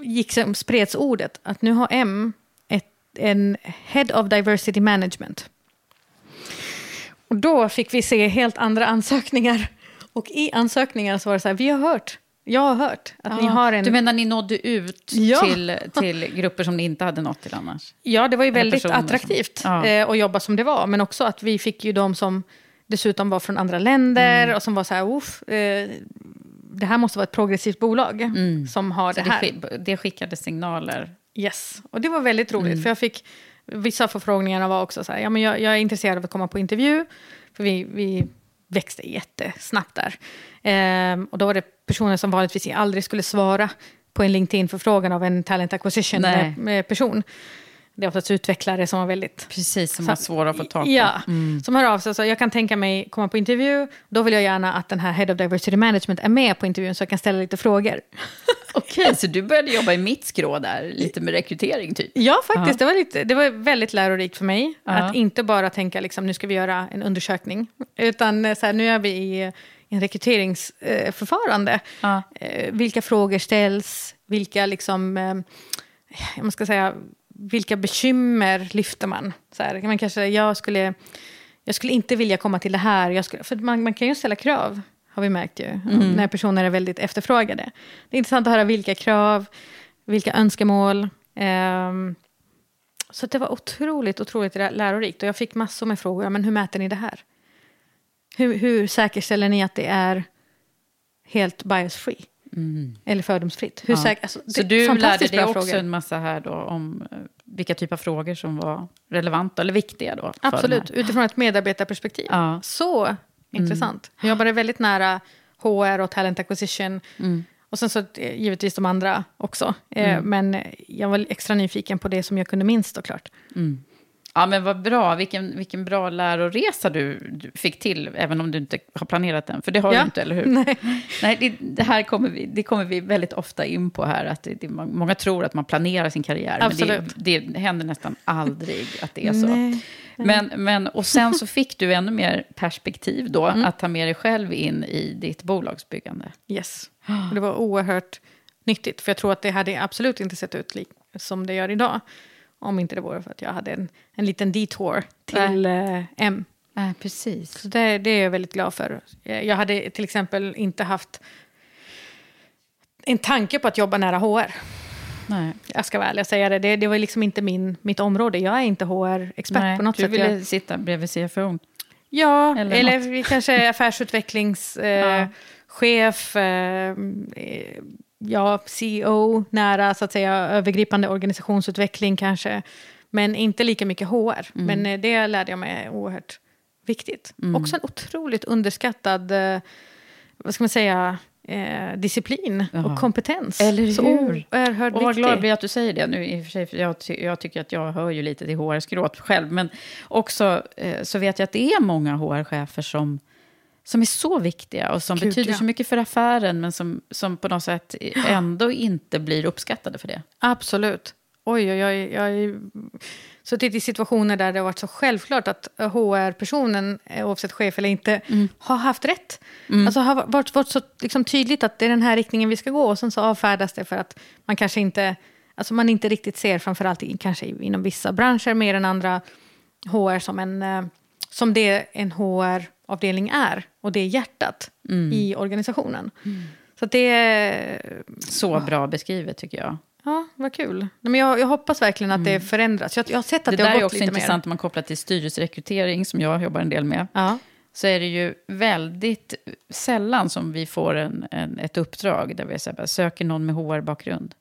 S2: gick, spreds ordet att nu har M ett, en Head of Diversity Management. Då fick vi se helt andra ansökningar. Och i ansökningarna så var det så här, vi har hört, jag har hört att ni har en...
S1: Du menar ni nådde ut
S2: Ja.
S1: till, till grupper som ni inte hade nått till annars?
S2: Ja, det var ju
S1: Eller
S2: väldigt
S1: som-
S2: attraktivt
S1: Ja.
S2: eh, att jobba som det var. Men också att vi fick ju de som dessutom var från andra länder
S1: Mm.
S2: och som var så här, Uff, eh, det här måste vara ett progressivt bolag som har
S1: Mm. Så
S2: det här.
S1: det skickade signaler.
S2: Yes, och det var väldigt roligt.
S1: Mm.
S2: För jag fick, vissa förfrågningarna var också så här, ja, men jag, jag är intresserad av att komma på intervju. För vi, vi växte jättesnabbt där. Ehm, och då var det personer som vanligtvis aldrig skulle svara på en LinkedIn-förfrågan av en talent acquisition-person. Det är oftast utvecklare som var väldigt...
S1: Precis, som var svåra att få tag på.
S2: Ja, som hör av sig. Så jag kan tänka mig komma på intervju. Då vill jag gärna att den här Head of Diversity Management är med på intervjun så jag kan ställa lite frågor.
S1: Okej, så du började jobba i mitt skrå där, lite med rekrytering typ?
S2: Ja, faktiskt. Det, var lite, det var väldigt lärorikt för mig.
S1: Ja.
S2: Att inte bara tänka liksom, nu ska vi göra en undersökning. Utan eh, så här, nu är vi i eh, en rekryteringsförfarande.
S1: Ja.
S2: Eh, vilka frågor ställs? Vilka, liksom, eh, jag ska säga, vilka bekymmer lyfter man? Så här, man kanske, jag, skulle, jag skulle inte vilja komma till det här. Jag skulle, för man, man kan ju ställa krav, har vi märkt ju. När personer är väldigt efterfrågade. Det är intressant att höra vilka krav, vilka önskemål. ehm, så det var otroligt, otroligt lä- lärorikt. Och jag fick massor med frågor. Men hur mäter ni det här? Hur, hur säkerställer ni att det är helt bias-free? Eller fördomsfritt? Hur
S1: Ja.
S2: säk- alltså,
S1: Så du lärde dig också
S2: frågor.
S1: en massa här då om eh, vilka typer av frågor som var relevanta eller viktiga då?
S2: Absolut, utifrån ett medarbetarperspektiv.
S1: Ja. Mm.
S2: Så intressant. Jag jobbade väldigt nära HR och talent acquisition.
S1: Mm.
S2: Och sen så eh, givetvis de andra också. Eh, Men eh, jag var extra nyfiken på det som jag kunde minst såklart.
S1: Ja, men vad bra. Vilken, vilken bra läroresa du, du fick till, även om du inte har planerat den. För det har
S2: Ja.
S1: du inte, eller hur?
S2: Nej.
S1: Nej, det, det här kommer vi, det kommer vi väldigt ofta in på här. Att det, det, många tror att man planerar sin karriär,
S2: Absolut.
S1: men det, det händer nästan aldrig att det är så.
S2: Nej.
S1: Men, men, och sen så fick du ännu mer perspektiv då,
S2: Mm.
S1: att ta med dig själv in i ditt bolagsbyggande.
S2: Yes. Och det var oerhört nyttigt. För jag tror att det hade absolut inte sett ut som det gör idag. Om inte det vore för att jag hade en, en liten detour till eh, M.
S1: Nej, precis.
S2: Så det, det är jag väldigt glad för. Eh, Jag hade till exempel inte haft en tanke på att jobba nära HR.
S1: Nej.
S2: Jag ska vara ärlig och säga det. Det, det var liksom inte min, mitt område. Jag är inte HR-expert på något
S1: du
S2: sätt.
S1: ville
S2: Jag,
S1: sitta bredvid CFO.
S2: ja,
S1: eller
S2: eller, kanske affärsutvecklingschef, eh,
S1: Ja.
S2: eh, eh, ja, CEO, nära så att säga övergripande organisationsutveckling kanske. Men inte lika mycket HR.
S1: Mm.
S2: Men eh, det lärde jag mig är oerhört viktigt. Också en otroligt underskattad, eh, vad ska man säga, eh, disciplin
S1: Jaha.
S2: och kompetens.
S1: Eller
S2: Så
S1: hur?
S2: oerhört
S1: Och vad glad jag blir att du säger det nu. I och för sig, för jag, ty- jag tycker att jag hör ju lite till HR-skråt själv. Men också eh, så vet jag att det är många HR-chefer som, som är så viktiga och som
S2: Gud,
S1: betyder
S2: ja.
S1: så mycket för affären men som, som på något sätt ändå inte blir uppskattade för det.
S2: Absolut. Oj, oj, oj. Jag har suttit i situationer där det har varit så självklart att HR-personen, eh, oavsett chef eller inte, har haft rätt. Alltså har varit, varit så liksom tydligt att det är den här riktningen vi ska gå och sen så avfärdas det för att man kanske inte, alltså man inte riktigt ser, framförallt i, kanske inom vissa branscher mer än andra, HR som, en, eh, som det en HR-avdelning är. Och det är hjärtat i organisationen. Så att det är
S1: Så bra beskrivet tycker jag.
S2: Ja, vad kul. Nej, men jag, jag hoppas verkligen att det förändras. Jag, jag har sett att
S1: Det
S2: det,
S1: där
S2: har
S1: är
S2: gått
S1: också
S2: lite
S1: intressant
S2: mer.
S1: om man kopplar till styrelserekrytering som jag jobbar en del med.
S2: Ja.
S1: så är det ju väldigt sällan som vi får en, en, ett uppdrag där vi så här, söker någon med HR-bakgrund.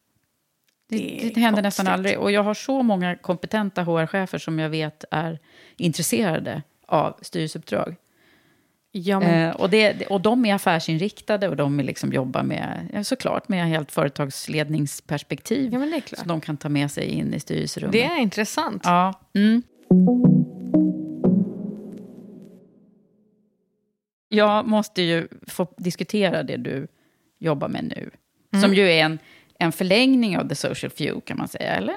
S1: Det,
S2: Det är
S1: det händer nästan aldrig. Och jag har så många kompetenta HR-chefer som jag vet är intresserade av styrelseuppdrag.
S2: Ja, men,
S1: Eh, och, det, och de är affärsinriktade och de liksom jobbar med, såklart med helt företagsledningsperspektiv.
S2: ja, men det är klart.
S1: som de kan ta med sig in i styrelserummet.
S2: Det är intressant.
S1: Ja. Mm. Jag måste ju få diskutera det du jobbar med nu.
S2: Mm.
S1: Som ju är en, en förlängning av The Social Few, kan man säga, eller?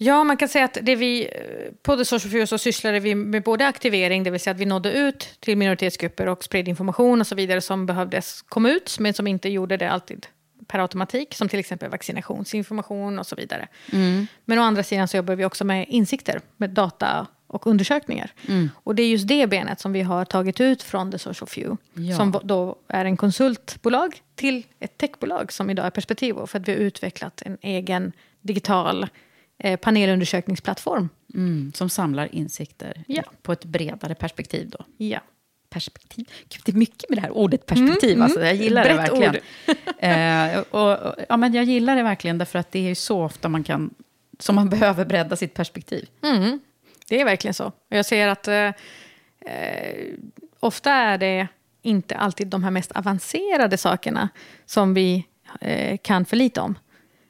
S2: Ja, man kan säga att det vi, eh, på The Social Fuel så sysslade vi med både aktivering, det vill säga att vi nådde ut till minoritetsgrupper och spred information och så vidare som behövdes komma ut, men som inte gjorde det alltid per automatik, som till exempel vaccinationsinformation och så vidare.
S1: Mm.
S2: Men å andra sidan så jobbar vi också med insikter, med data och undersökningar.
S1: Mm.
S2: Och det är just det benet som vi har tagit ut från The Social Few,
S1: Ja.
S2: som då är en konsultbolag till ett techbolag som idag är Perspektivo, för att vi har utvecklat en egen digital eh, panelundersökningsplattform.
S1: Mm, som samlar insikter
S2: Ja.
S1: på ett bredare perspektiv. Då.
S2: Ja.
S1: Perspektiv. Gud, det är mycket med det här ordet perspektiv.
S2: Mm,
S1: alltså, jag gillar det verkligen. eh, och, och, ja, men jag gillar det verkligen därför att det är så ofta man kan som man behöver bredda sitt perspektiv.
S2: Mm, det är verkligen så. Och Jag ser att eh, eh, ofta är det inte alltid de här mest avancerade sakerna som vi eh, kan för lite om.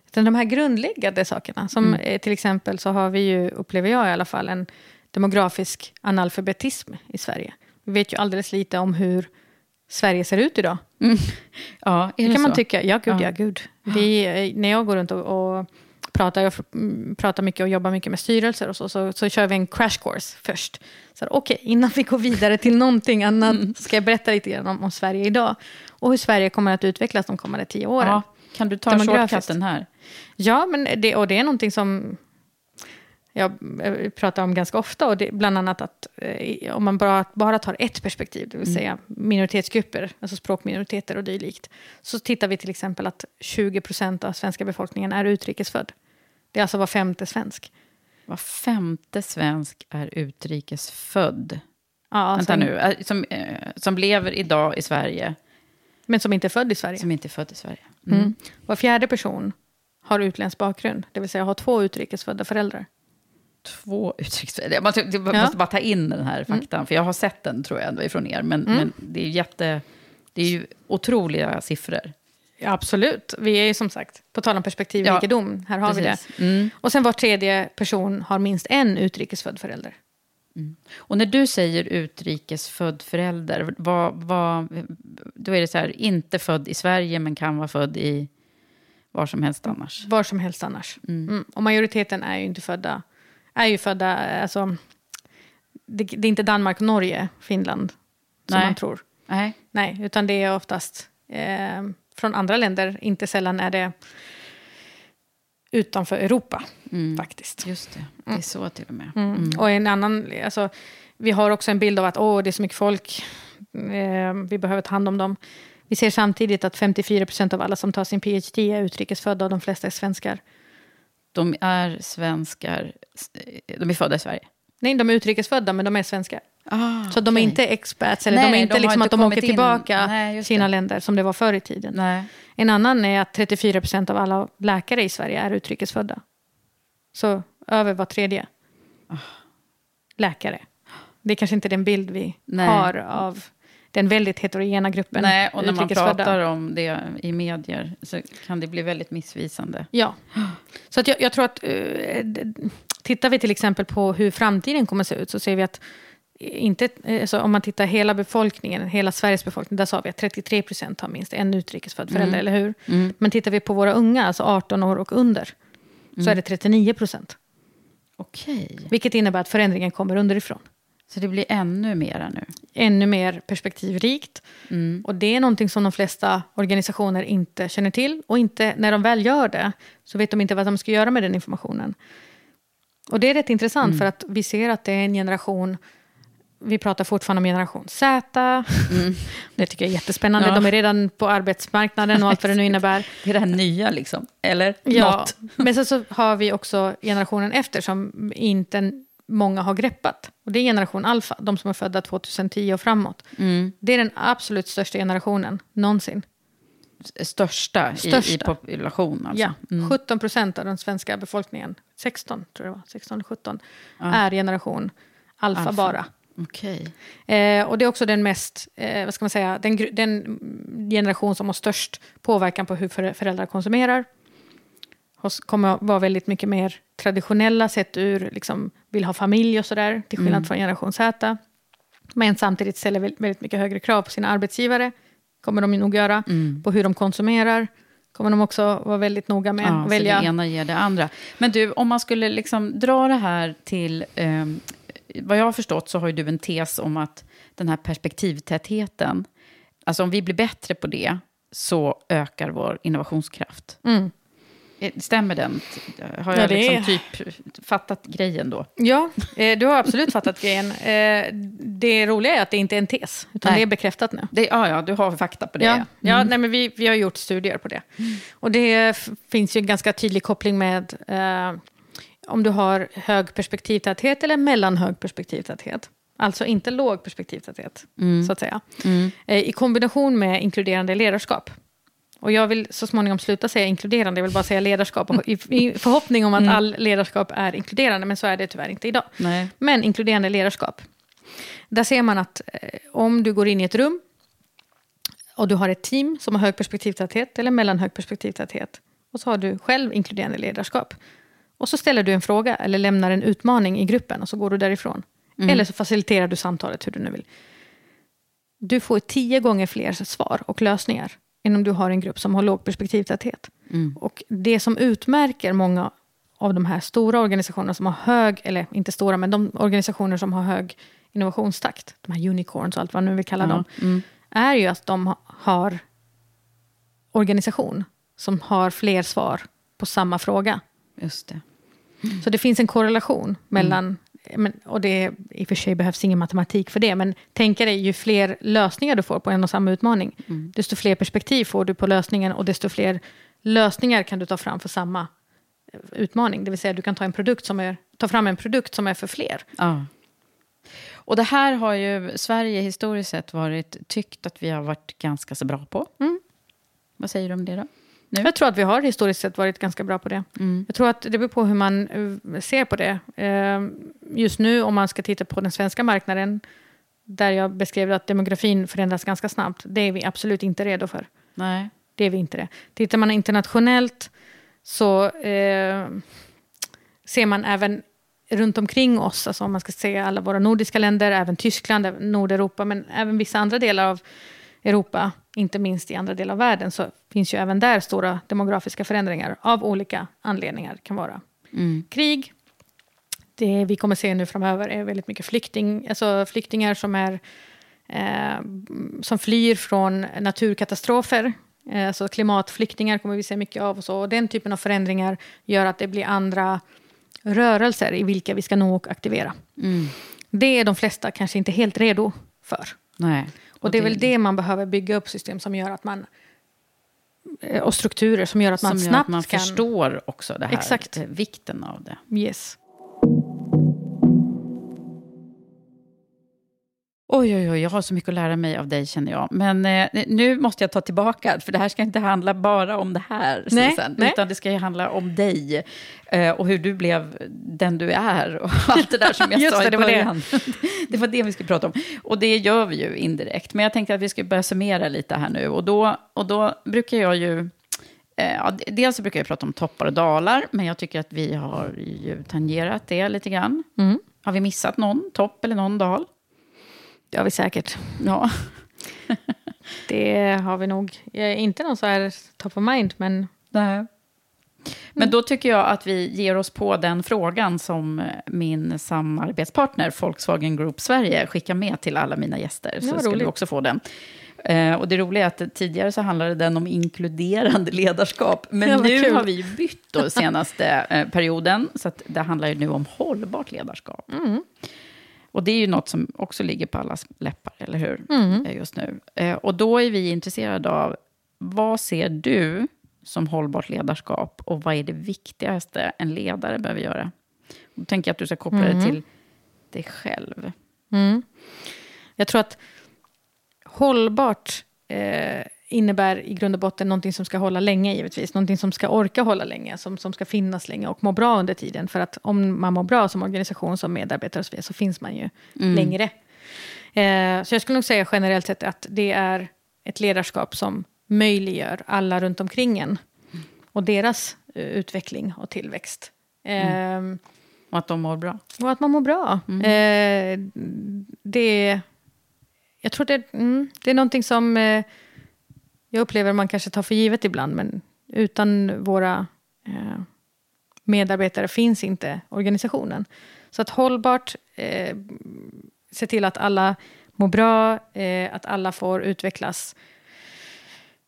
S2: Utan de här grundläggande sakerna. Som eh, till exempel så har vi ju, upplever jag i alla fall, en demografisk analfabetism i Sverige. Vi vet ju alldeles lite om hur Sverige ser ut idag.
S1: Ja, är
S2: Det
S1: det
S2: kan man
S1: så?
S2: tycka. Ja, gud,
S1: Ja.
S2: ja, gud. Vi, eh, när jag går runt och, och pratar, jag mm, pratar mycket och jobbar mycket med styrelser och så, så, så kör vi en crash course först. Okej, innan vi går vidare till någonting annat
S1: Mm.
S2: ska jag berätta lite grann om, om Sverige idag. Och hur Sverige kommer att utvecklas de kommande tio åren.
S1: Ja, kan du ta shortcutten här?
S2: Ja, men det, och det är någonting som jag eh, pratar om ganska ofta. Och det, bland annat att eh, om man bara, bara tar ett perspektiv, det vill säga minoritetsgrupper, alltså språkminoriteter och dylikt, så tittar vi till exempel att 20 procent av svenska befolkningen är utrikesfödd. Det är alltså var femte svensk.
S1: Var femte svensk är utrikesfödd.
S2: Ja,
S1: Vänta
S2: som,
S1: nu, äh, som, eh, som lever idag i Sverige,
S2: Men som inte är född i Sverige.
S1: som inte är född i Sverige.
S2: Mm. Var fjärde person har utländsk bakgrund, det vill säga har två utrikesfödda föräldrar.
S1: Två utrikesfödda. Jag måste, jag måste
S2: Ja. Mm.
S1: bara ta in den här faktan, för jag har sett den tror jag ändå ifrån er. Men, men det är jätte... Det är ju otroliga siffror.
S2: Ja, absolut. Vi är ju som sagt, på tal om perspektivrikedom, här har vi det.
S1: Precis. Mm.
S2: Och sen var tredje person har minst en utrikesfödd förälder.
S1: Och när du säger utrikesfödd förälder, vad, vad, då är det så här, inte född i Sverige men kan vara född i var som helst annars.
S2: Var som helst annars. Mm. Och majoriteten är ju inte födda, är ju födda, alltså, det, det är inte Danmark, Norge, Finland, som
S1: Nej.
S2: man tror.
S1: Nej.
S2: Nej, utan det är oftast eh, från andra länder, inte sällan är det utanför Europa, faktiskt.
S1: Just det, det är så till och med.
S2: Mm. Och en annan, alltså, vi har också en bild av att åh, det är så mycket folk, eh, vi behöver ta hand om dem. Vi ser samtidigt att 54 procent av alla som tar sin PhD är utrikesfödda och de flesta är svenskar.
S1: De är svenskar, de är födda i Sverige.
S2: Nej, de är utrikesfödda, men de är svenskar.
S1: Ah,
S2: Så de är inte expats, eller
S1: Nej,
S2: de är inte
S1: de
S2: liksom
S1: inte
S2: att de åker
S1: in.
S2: tillbaka
S1: Nej,
S2: sina
S1: det.
S2: länder, som det var förr i tiden.
S1: Nej.
S2: En annan är att 34 procent av alla läkare i Sverige är utrikesfödda. Så över var tredje
S1: Ah.
S2: läkare. Det är kanske inte den bild vi
S1: Nej.
S2: har av den väldigt heterogena gruppen
S1: Nej, och när man pratar om det i medier så kan det bli väldigt missvisande.
S2: Ja. Så att jag, jag tror att... eh, tittar vi till exempel på hur framtiden kommer att se ut så ser vi att inte, alltså om man tittar hela befolkningen, hela Sveriges befolkning, där sa vi att 33 procent har minst en utrikesfödd förälder, eller hur? Men tittar vi på våra unga, alltså 18 år och under, så är det 39 procent.
S1: Okej,
S2: Vilket innebär att förändringen kommer underifrån.
S1: Så det blir ännu mera nu.
S2: Ännu mer perspektivrikt. Och det är någonting som de flesta organisationer inte känner till. Och inte, när de väl gör det så vet de inte vad de ska göra med den informationen. Och det är rätt intressant för att vi ser att det är en generation vi pratar fortfarande om generation Z. Det tycker jag är jättespännande.
S1: Ja.
S2: De är redan på arbetsmarknaden och allt vad det nu innebär.
S1: Det är det här nya liksom, eller?
S2: Ja,
S1: Något.
S2: men sen så har vi också generationen efter som inte många har greppat. Och det är generation alfa, de som är födda 2010 och framåt.
S1: Mm.
S2: Det är den absolut största generationen någonsin.
S1: Största, I, i
S2: Största.
S1: population alltså.
S2: Ja, 17 procent av den svenska befolkningen, 16 tror jag det var, 16 eller 17, är generation alfa,
S1: Alfa.
S2: bara.
S1: Okej.
S2: Eh, och det är också den mest, eh, vad ska man säga, den, den generation som har störst påverkan på hur för, föräldrar konsumerar. Kommer att vara väldigt mycket mer traditionella sett ur, liksom, vill ha familj och sådär, till skillnad från generation Z. Men samtidigt ställer väl- väldigt mycket högre krav på sina arbetsgivare, kommer de nog göra, på hur de konsumerar, kommer de också vara väldigt noga med
S1: Ja,
S2: att
S1: så
S2: välja.
S1: det ena ger det andra. Men du, om man skulle liksom dra det här till... Eh, vad jag har förstått så har ju du en tes om att den här perspektivtätheten, alltså om vi blir bättre på det så ökar vår innovationskraft.
S2: Mm.
S1: Eh, Stämmer den? Har
S2: Ja,
S1: jag
S2: det
S1: liksom
S2: är-
S1: typ fattat grejen då?
S2: Ja, eh, du har absolut fattat grejen. Eh, det roliga är att det inte är en tes, utan
S1: Nej.
S2: det är bekräftat nu.
S1: Det, ja, ja, du har fakta på det.
S2: Ja,
S1: ja.
S2: ja nej, men vi, vi har gjort studier på det. Och det finns ju en ganska tydlig koppling med eh, om du har hög perspektivtäthet eller mellanhög perspektivtäthet. Alltså inte låg perspektivtäthet, så att säga. Eh, I kombination med inkluderande ledarskap. Och jag vill så småningom sluta säga inkluderande, jag vill bara säga ledarskap. I, i förhoppning om att all ledarskap är inkluderande, men så är det tyvärr inte idag.
S1: Nej.
S2: Men inkluderande ledarskap. Där ser man att eh, om du går in i ett rum och du har ett team som har hög perspektivtäthet eller mellanhög perspektivtäthet och så har du själv inkluderande ledarskap. Och så ställer du en fråga eller lämnar en utmaning i gruppen och så går du därifrån. Eller så faciliterar du samtalet hur du nu vill. Du får tio gånger fler svar och lösningar än om du har en grupp som har låg perspektivtäthet. Och det som utmärker många av de här stora organisationerna som har hög, eller inte stora, men de organisationer som har hög innovationstakt, de här unicorns och allt vad man nu vill kalla dem, är ju att de ha- har organisation som har fler svar på samma fråga.
S1: Just det.
S2: Så det finns en korrelation mellan, men, och det i och för sig behövs ingen matematik för det, men tänk dig ju fler lösningar du får på en och samma utmaning, desto fler perspektiv får du på lösningen och desto fler lösningar kan du ta fram för samma eh, utmaning. Det vill säga du kan ta, en produkt som är, ta fram en produkt som är för fler.
S1: Ja. Och det här har ju Sverige historiskt sett varit tyckt att vi har varit ganska så bra på. Vad säger du om det då? Nu?
S2: Jag tror att vi har historiskt sett varit ganska bra på det. Jag tror att det beror på hur man eh, ser på det. Eh, Just nu, om man ska titta på den svenska marknaden, där jag beskrev att demografin förändras ganska snabbt, det är vi absolut inte redo för.
S1: Nej.
S2: Det är vi inte det. Tittar man internationellt så eh, ser man även runt omkring oss, alltså om man ska se alla våra nordiska länder, även Tyskland, även Nordeuropa, men även vissa andra delar av Europa, inte minst i andra delar av världen, så finns ju även där stora demografiska förändringar av olika anledningar. Kan vara krig, det vi kommer se nu framöver är väldigt mycket flykting, alltså flyktingar som, är, eh, som flyr från naturkatastrofer. Eh, alltså klimatflyktingar kommer vi se mycket av. Och, så. och den typen av förändringar gör att det blir andra rörelser i vilka vi ska nå och aktivera. Det är de flesta kanske inte helt redo för.
S1: Nej.
S2: Och det är väl det man behöver bygga upp system som gör att man eh, och strukturer som gör att man
S1: som
S2: snabbt
S1: att man
S2: kan...
S1: förstår också det här,
S2: Exakt.
S1: vikten av det.
S2: Yes.
S1: Oj, oj, oj, jag har så mycket att lära mig av dig känner jag. Men eh, nu måste jag ta tillbaka, för det här ska inte handla bara om det här,
S2: Nej,
S1: Susan,
S2: nej.
S1: utan det ska ju handla om dig eh, och hur du blev den du är och allt det där som jag sa
S2: det,
S1: i
S2: det var det.
S1: början. det var det vi skulle prata om. Och det gör vi ju indirekt, men jag tänkte att vi ska börja summera lite här nu. Och då, och då brukar jag ju... eh, Ja, dels så brukar jag prata om toppar och dalar, men jag tycker att vi har ju tangerat det lite grann.
S2: Mm.
S1: Har vi missat någon topp eller någon dal?
S2: Det har vi säkert.
S1: Ja.
S2: Det har vi nog. Jag är inte någon så här top of mind, men
S1: Nej. Men då tycker jag att vi ger oss på den frågan som min samarbetspartner Volkswagen Group Sverige skickar med till alla mina gäster. Så ska du också få den. Eh, och det roliga är att tidigare så handlade den om inkluderande ledarskap. Men nu
S2: kul.
S1: har vi bytt då senaste eh, perioden. Så att det handlar ju nu om hållbart ledarskap.
S2: Mm.
S1: Och det är ju något som också ligger på allas läppar, eller hur?
S2: Mm.
S1: Eh, Just nu. Eh, Och då är vi intresserade av, vad ser du som hållbart ledarskap? Och vad är det viktigaste en ledare behöver göra? Och då tänker jag att du ska koppla det till dig själv.
S2: Mm. Jag tror att hållbart eh, innebär i grund och botten någonting som ska hålla länge givetvis. Någonting som ska orka hålla länge, som, som ska finnas länge och må bra under tiden. För att om man mår bra som organisation, som medarbetare och så vidare, så finns man ju längre. Eh, så jag skulle nog säga generellt sett att det är ett ledarskap som möjliggör alla runt omkring en. Och deras eh, utveckling och tillväxt. Ehm,
S1: Och att de mår bra.
S2: och att man mår bra. Eh, det, jag tror det, mm, det är någonting som eh, jag upplever man kanske tar för givet ibland. Men utan våra eh, medarbetare finns inte organisationen. Så att hållbart, eh, se till att alla mår bra, eh, att alla får utvecklas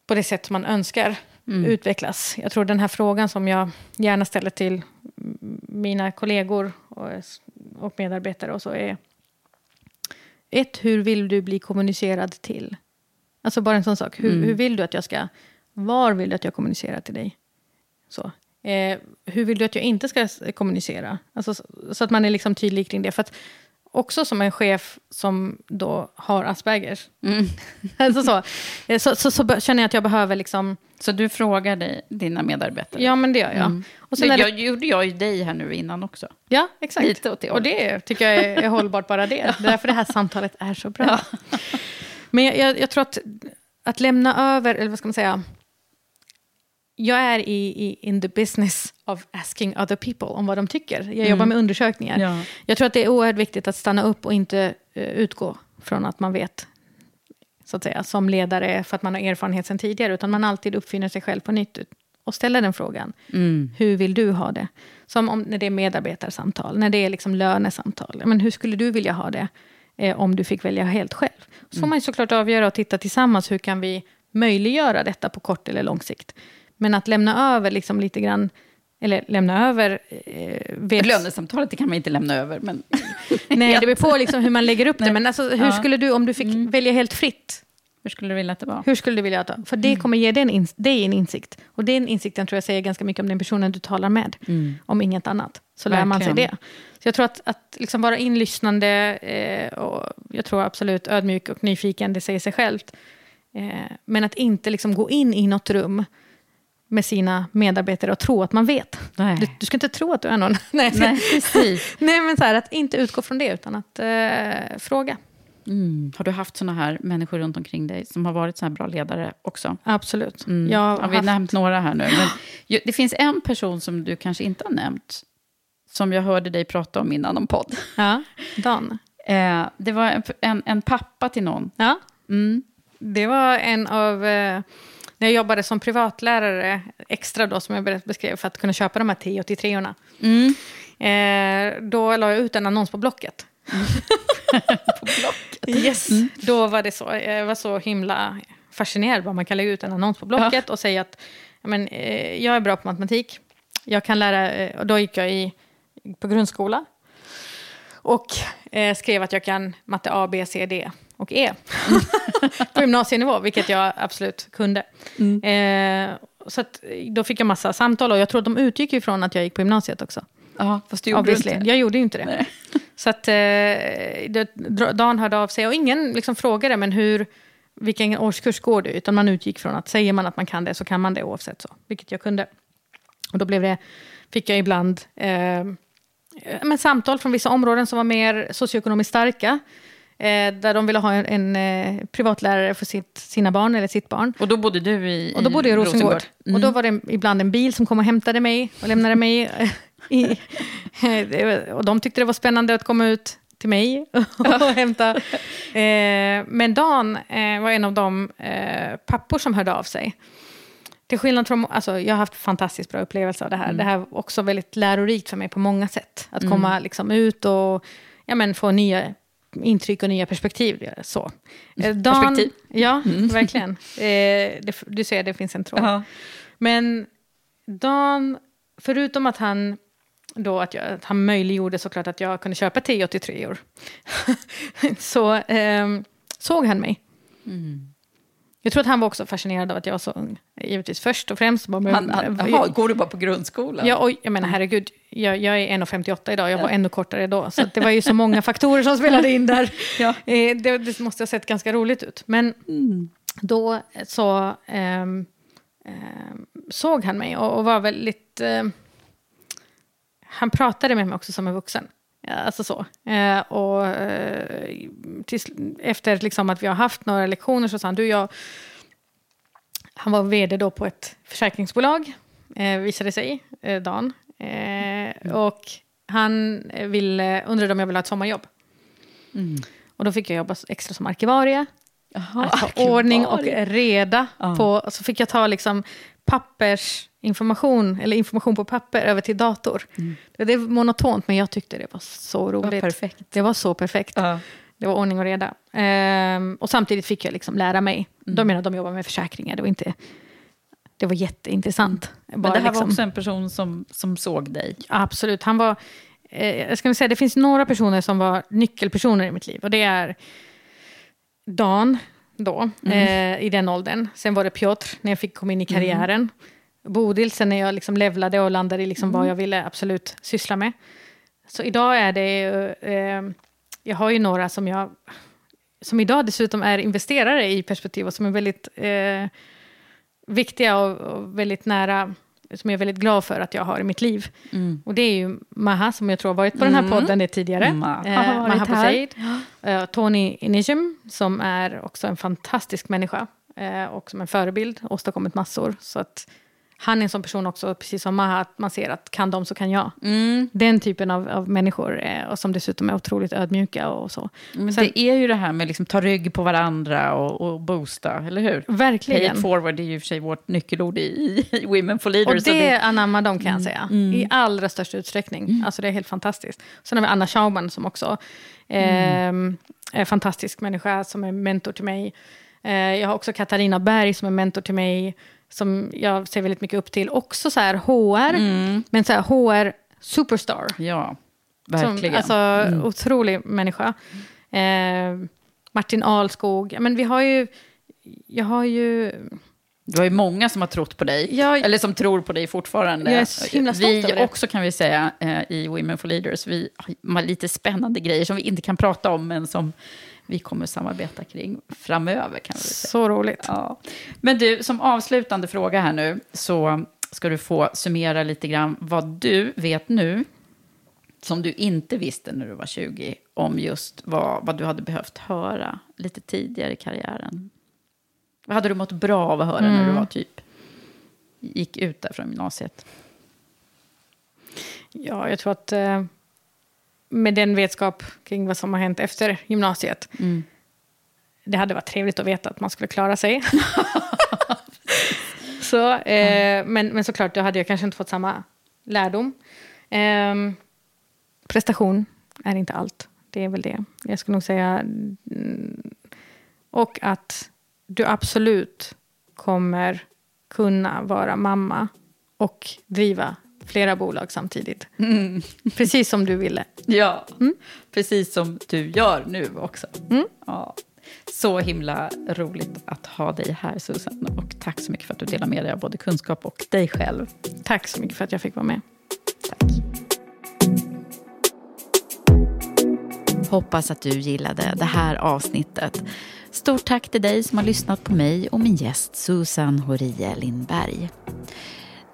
S2: på det sätt man önskar
S1: Mm.
S2: utvecklas. Jag tror den här frågan som jag gärna ställer till mina kollegor och, och medarbetare och så är ett, hur vill du bli kommunicerad till? Alltså bara en sån sak. Hur,
S1: Mm.
S2: hur vill du att jag ska... Var vill du att jag kommunicerar till dig? Så. Eh, hur vill du att jag inte ska kommunicera? Alltså, så, så att man är liksom tydlig kring det. För att också som en chef som då har Aspergers.
S1: Mm.
S2: alltså så, eh, så, så, så be- känner jag att jag behöver liksom...
S1: Så du frågar dig, dina medarbetare?
S2: Ja, men det gör jag.
S1: Mm.
S2: Och sen
S1: det
S2: det,
S1: jag, gjorde jag ju dig här nu innan också.
S2: ja, exakt.
S1: Lite åt det
S2: Och det tycker jag är, är hållbart bara det. Det är därför det här samtalet är så bra. Men jag, jag, jag tror att, att lämna över, eller vad ska man säga, jag är i, i in the business of asking other people om vad de tycker. Jag jobbar med undersökningar.
S1: Ja.
S2: Jag tror att det är oerhört viktigt att stanna upp och inte eh, utgå från att man vet, så att säga, som ledare för att man har erfarenhet sedan tidigare, utan man alltid uppfinner sig själv på nytt och ställer den frågan.
S1: Mm.
S2: Hur vill du ha det? Som om, när det är medarbetarsamtal, när det är liksom lönesamtal. Men hur skulle du vilja ha det eh, om du fick välja helt själv? Så får man ju såklart avgöra och titta tillsammans, hur kan vi möjliggöra detta på kort eller lång sikt? Men att lämna över liksom lite grann, eller lämna över... Eh, vet,
S1: Lönesamtalet det kan man inte lämna över. Men...
S2: Nej, det beror på liksom hur man lägger upp det. Men alltså, hur
S1: Ja. Mm.
S2: skulle du, om du fick välja helt fritt,
S1: Hur skulle du vilja att det var?
S2: hur skulle du vilja att det För det kommer ge dig en, ins- dig en insikt. Och den insikten tror jag säger ganska mycket om den personen du talar med. Om inget annat. Så lär man sig det. Så jag tror att, att liksom vara inlyssnande, eh, och jag tror absolut ödmjuk och nyfiken, det säger sig självt. Eh, men att inte liksom gå in i något rum med sina medarbetare och tro att man vet. Du, du ska inte tro att du är någon. Nej,
S1: Nej, precis.
S2: Nej men så här, att inte utgå från det, utan att eh, fråga.
S1: Mm. Har du haft såna här människor runt omkring dig som har varit så här bra ledare också?
S2: Absolut.
S1: Mm.
S2: Jag har
S1: ja, vi har
S2: haft-
S1: nämnt några här nu. Men det finns en person som du kanske inte har nämnt, som jag hörde dig prata om innan om podd.
S2: Ja, Dan.
S1: Eh, det var en, en, en pappa till någon.
S2: Ja.
S1: Mm.
S2: Det var en av... Eh, när jag jobbade som privatlärare, extra då som jag beskrev, för att kunna köpa de här 1083orna.
S1: Mm.
S2: Eh, då la jag ut en annons på Blocket.
S1: På Blocket.
S2: Yes. Då var det så. Jag var så himla fascinerad vad man kan lägga ut en annons på Blocket och säga att ja, men, eh, jag är bra på matematik. Jag kan lära... Eh, och då gick jag i, på grundskola. Och eh, skrev att jag kan matte A, B, C, D och E. på gymnasienivå, vilket jag absolut kunde. Eh, så att, då fick jag massa samtal och jag tror att de utgick ifrån att jag gick på gymnasiet också.
S1: Ja, fast du gjorde inte.
S2: Jag gjorde ju inte det.
S1: Nej.
S2: Så att eh, det, Dan hörde av sig och ingen liksom frågade men hur, vilken årskurs går du? Utan man utgick från att säger man att man kan det så kan man det oavsett så. Vilket jag kunde. Och då blev det, fick jag ibland eh, men samtal från vissa områden som var mer socioekonomiskt starka. Eh, där de ville ha en, en eh, privatlärare för sitt, sina barn eller sitt barn.
S1: Och då bodde du i
S2: Och då bodde jag i Rosengård.
S1: Mm.
S2: Och då var det ibland en bil som kom och hämtade mig och lämnade mig. eh, I, var- och de tyckte det var spännande att komma ut till mig och hämta. Eh, men Dan eh, var en av de eh, pappor som hörde av sig. Till skillnad från, alltså, jag har haft fantastiskt bra upplevelser av det här. Det här var också väldigt lärorikt för mig på många sätt. Att komma liksom ut och ja, men, få nya intryck och nya perspektiv. Så. Eh, Dan,
S1: Perspektiv.
S2: Ja, verkligen. Eh, det, du ser, det finns en tråd.
S1: Ja.
S2: Men Dan, förutom att han då att, jag, att han möjliggjorde såklart att jag kunde köpa 1083 år så ehm, såg han mig. Jag tror att han var också fascinerad av att jag var så ung. Givetvis först och främst. Bara med,
S1: Han, han, jaha, går du bara på grundskolan?
S2: Ja, och jag menar herregud, jag, jag är 1,58 idag, jag var ännu kortare då. Så det var ju så många faktorer som spelade in där.
S1: Ja.
S2: Eh, det, det måste ha sett ganska roligt ut. Men då så ehm, ehm, såg han mig och, och var väldigt... ehm, han pratade med mig också som en vuxen. Ja, alltså så. Eh, och eh, tills, efter liksom att vi har haft några lektioner så sa han, du jag... Han var vd då på ett försäkringsbolag, eh, visade sig, eh, Dan. Eh, och han ville, undrade om jag ville ha ett sommarjobb. Och då fick jag jobba extra som arkivarie.
S1: Jaha,
S2: Att ha
S1: arkivarie.
S2: ordning och reda.
S1: Ja.
S2: På, så fick jag ta liksom pappersinformation, eller information på papper, över till dator. Det är monotont, men jag tyckte det var så roligt.
S1: perfekt.
S2: Det var så perfekt. Det var ordning och reda. Ehm, och samtidigt fick jag liksom lära mig. De menar de jobbar med försäkringar. Det var, inte, det var jätteintressant.
S1: Men
S2: Bara
S1: det här var
S2: liksom-
S1: också en person som, som såg dig.
S2: Absolut. Han var, eh, jag ska säga, det finns några personer som var nyckelpersoner i mitt liv. Och det är Dan, då, eh, i den åldern. Sen var det Piotr, när jag fick komma in i karriären. Bodil, sen när jag liksom levlade och landade i liksom vad jag ville absolut syssla med. Så idag är det... Eh, jag har ju några som jag... Som idag dessutom är investerare i perspektiv och som är väldigt eh, viktiga och, och väldigt nära som jag är väldigt glad för att jag har i mitt liv. Och det är ju Maha, som jag tror har varit på den här podden det tidigare.
S1: Maha
S2: Eh, Maha
S1: här.
S2: Boseid. Eh, Tony Inisham, som är också en fantastisk människa. Eh, och som en förebild, åstadkommit massor. Så att han är en sån person också, precis som Maha, att man ser att kan de så kan jag. Den typen av, av människor, eh, och som dessutom är otroligt ödmjuka och så.
S1: Men
S2: Sen-
S1: det är ju det här med liksom ta rygg på varandra och, och boosta, eller hur? Pay
S2: Verkligen.
S1: it forward är ju i och för sig vårt nyckelord i, i Women for Leaders.
S2: Och
S1: så
S2: det anammar de kan jag säga, i allra största utsträckning. Alltså det är helt fantastiskt. Sen har vi Anna Schauman som också ehm, är en fantastisk människa som är mentor till mig. Eh, jag har också Katarina Berg som är mentor till mig, som jag ser väldigt mycket upp till. Också så här HR, men så här HR superstar.
S1: Ja, verkligen.
S2: Som, alltså, otrolig människa. Eh, Martin Alskog. Men vi har ju... Jag har ju...
S1: Du har ju många som har trott på dig,
S2: Jag-
S1: eller som tror på dig fortfarande.
S2: Jag är så himla stolt
S1: vi
S2: över det.
S1: också kan vi säga eh, i Women for Leaders, vi har lite spännande grejer som vi inte kan prata om, men som vi kommer samarbeta kring framöver. Kan vi väl säga.
S2: Så roligt.
S1: Ja. Men du, som avslutande fråga här nu, så ska du få summera lite grann vad du vet nu, som du inte visste när du var 20, om just vad, vad du hade behövt höra lite tidigare i karriären. Vad hade du mått bra av att höra när du var typ, gick ut där från gymnasiet?
S2: Ja, jag tror att eh, med den vetskap kring vad som har hänt efter gymnasiet, det hade varit trevligt att veta att man skulle klara sig. så, eh, men, men såklart, då hade jag kanske inte fått samma lärdom. Ehm, prestation är inte allt. Det är väl det. Jag skulle nog säga... mm, Och att du absolut kommer kunna vara mamma och driva flera bolag samtidigt. Precis som du ville.
S1: Ja, precis som du gör nu också. Ja. Så himla roligt att ha dig här, Susanne. Och tack så mycket för att du delar med dig av både kunskap och dig själv.
S2: Tack så mycket för att jag fick vara med.
S1: Hoppas att du gillade det här avsnittet. Stort tack till dig som har lyssnat på mig och min gäst Susan Horie Lindberg.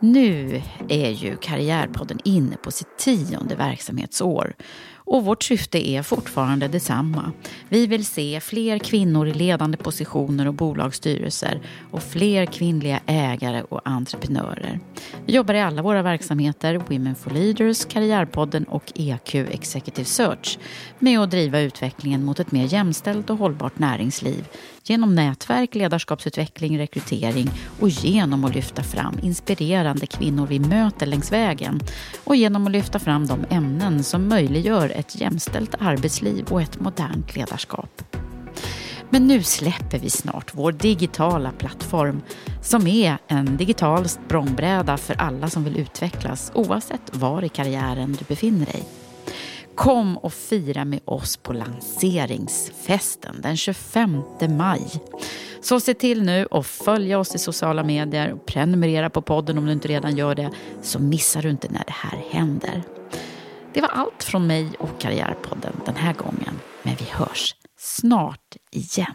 S1: Nu är ju Karriärpodden inne på sitt tionde verksamhetsår och vårt syfte är fortfarande detsamma. Vi vill se fler kvinnor i ledande positioner och bolagsstyrelser och fler kvinnliga ägare och entreprenörer. Vi jobbar i alla våra verksamheter, Women for Leaders, Karriärpodden och EQ Executive Search med att driva utvecklingen mot ett mer jämställt och hållbart näringsliv genom nätverk, ledarskapsutveckling, rekrytering och genom att lyfta fram inspirerande kvinnor vi möter längs vägen och genom att lyfta fram de ämnen som möjliggör ett jämställt arbetsliv och ett modernt ledarskap. Men nu släpper vi snart vår digitala plattform som är en digital språngbräda för alla som vill utvecklas oavsett var i karriären du befinner dig. Kom och fira med oss på lanseringsfesten den 25 maj. Så se till nu och följa oss i sociala medier och prenumerera på podden om du inte redan gör det så missar du inte när det här händer. Det var allt från mig och Karriärpodden den här gången. Men vi hörs snart igen.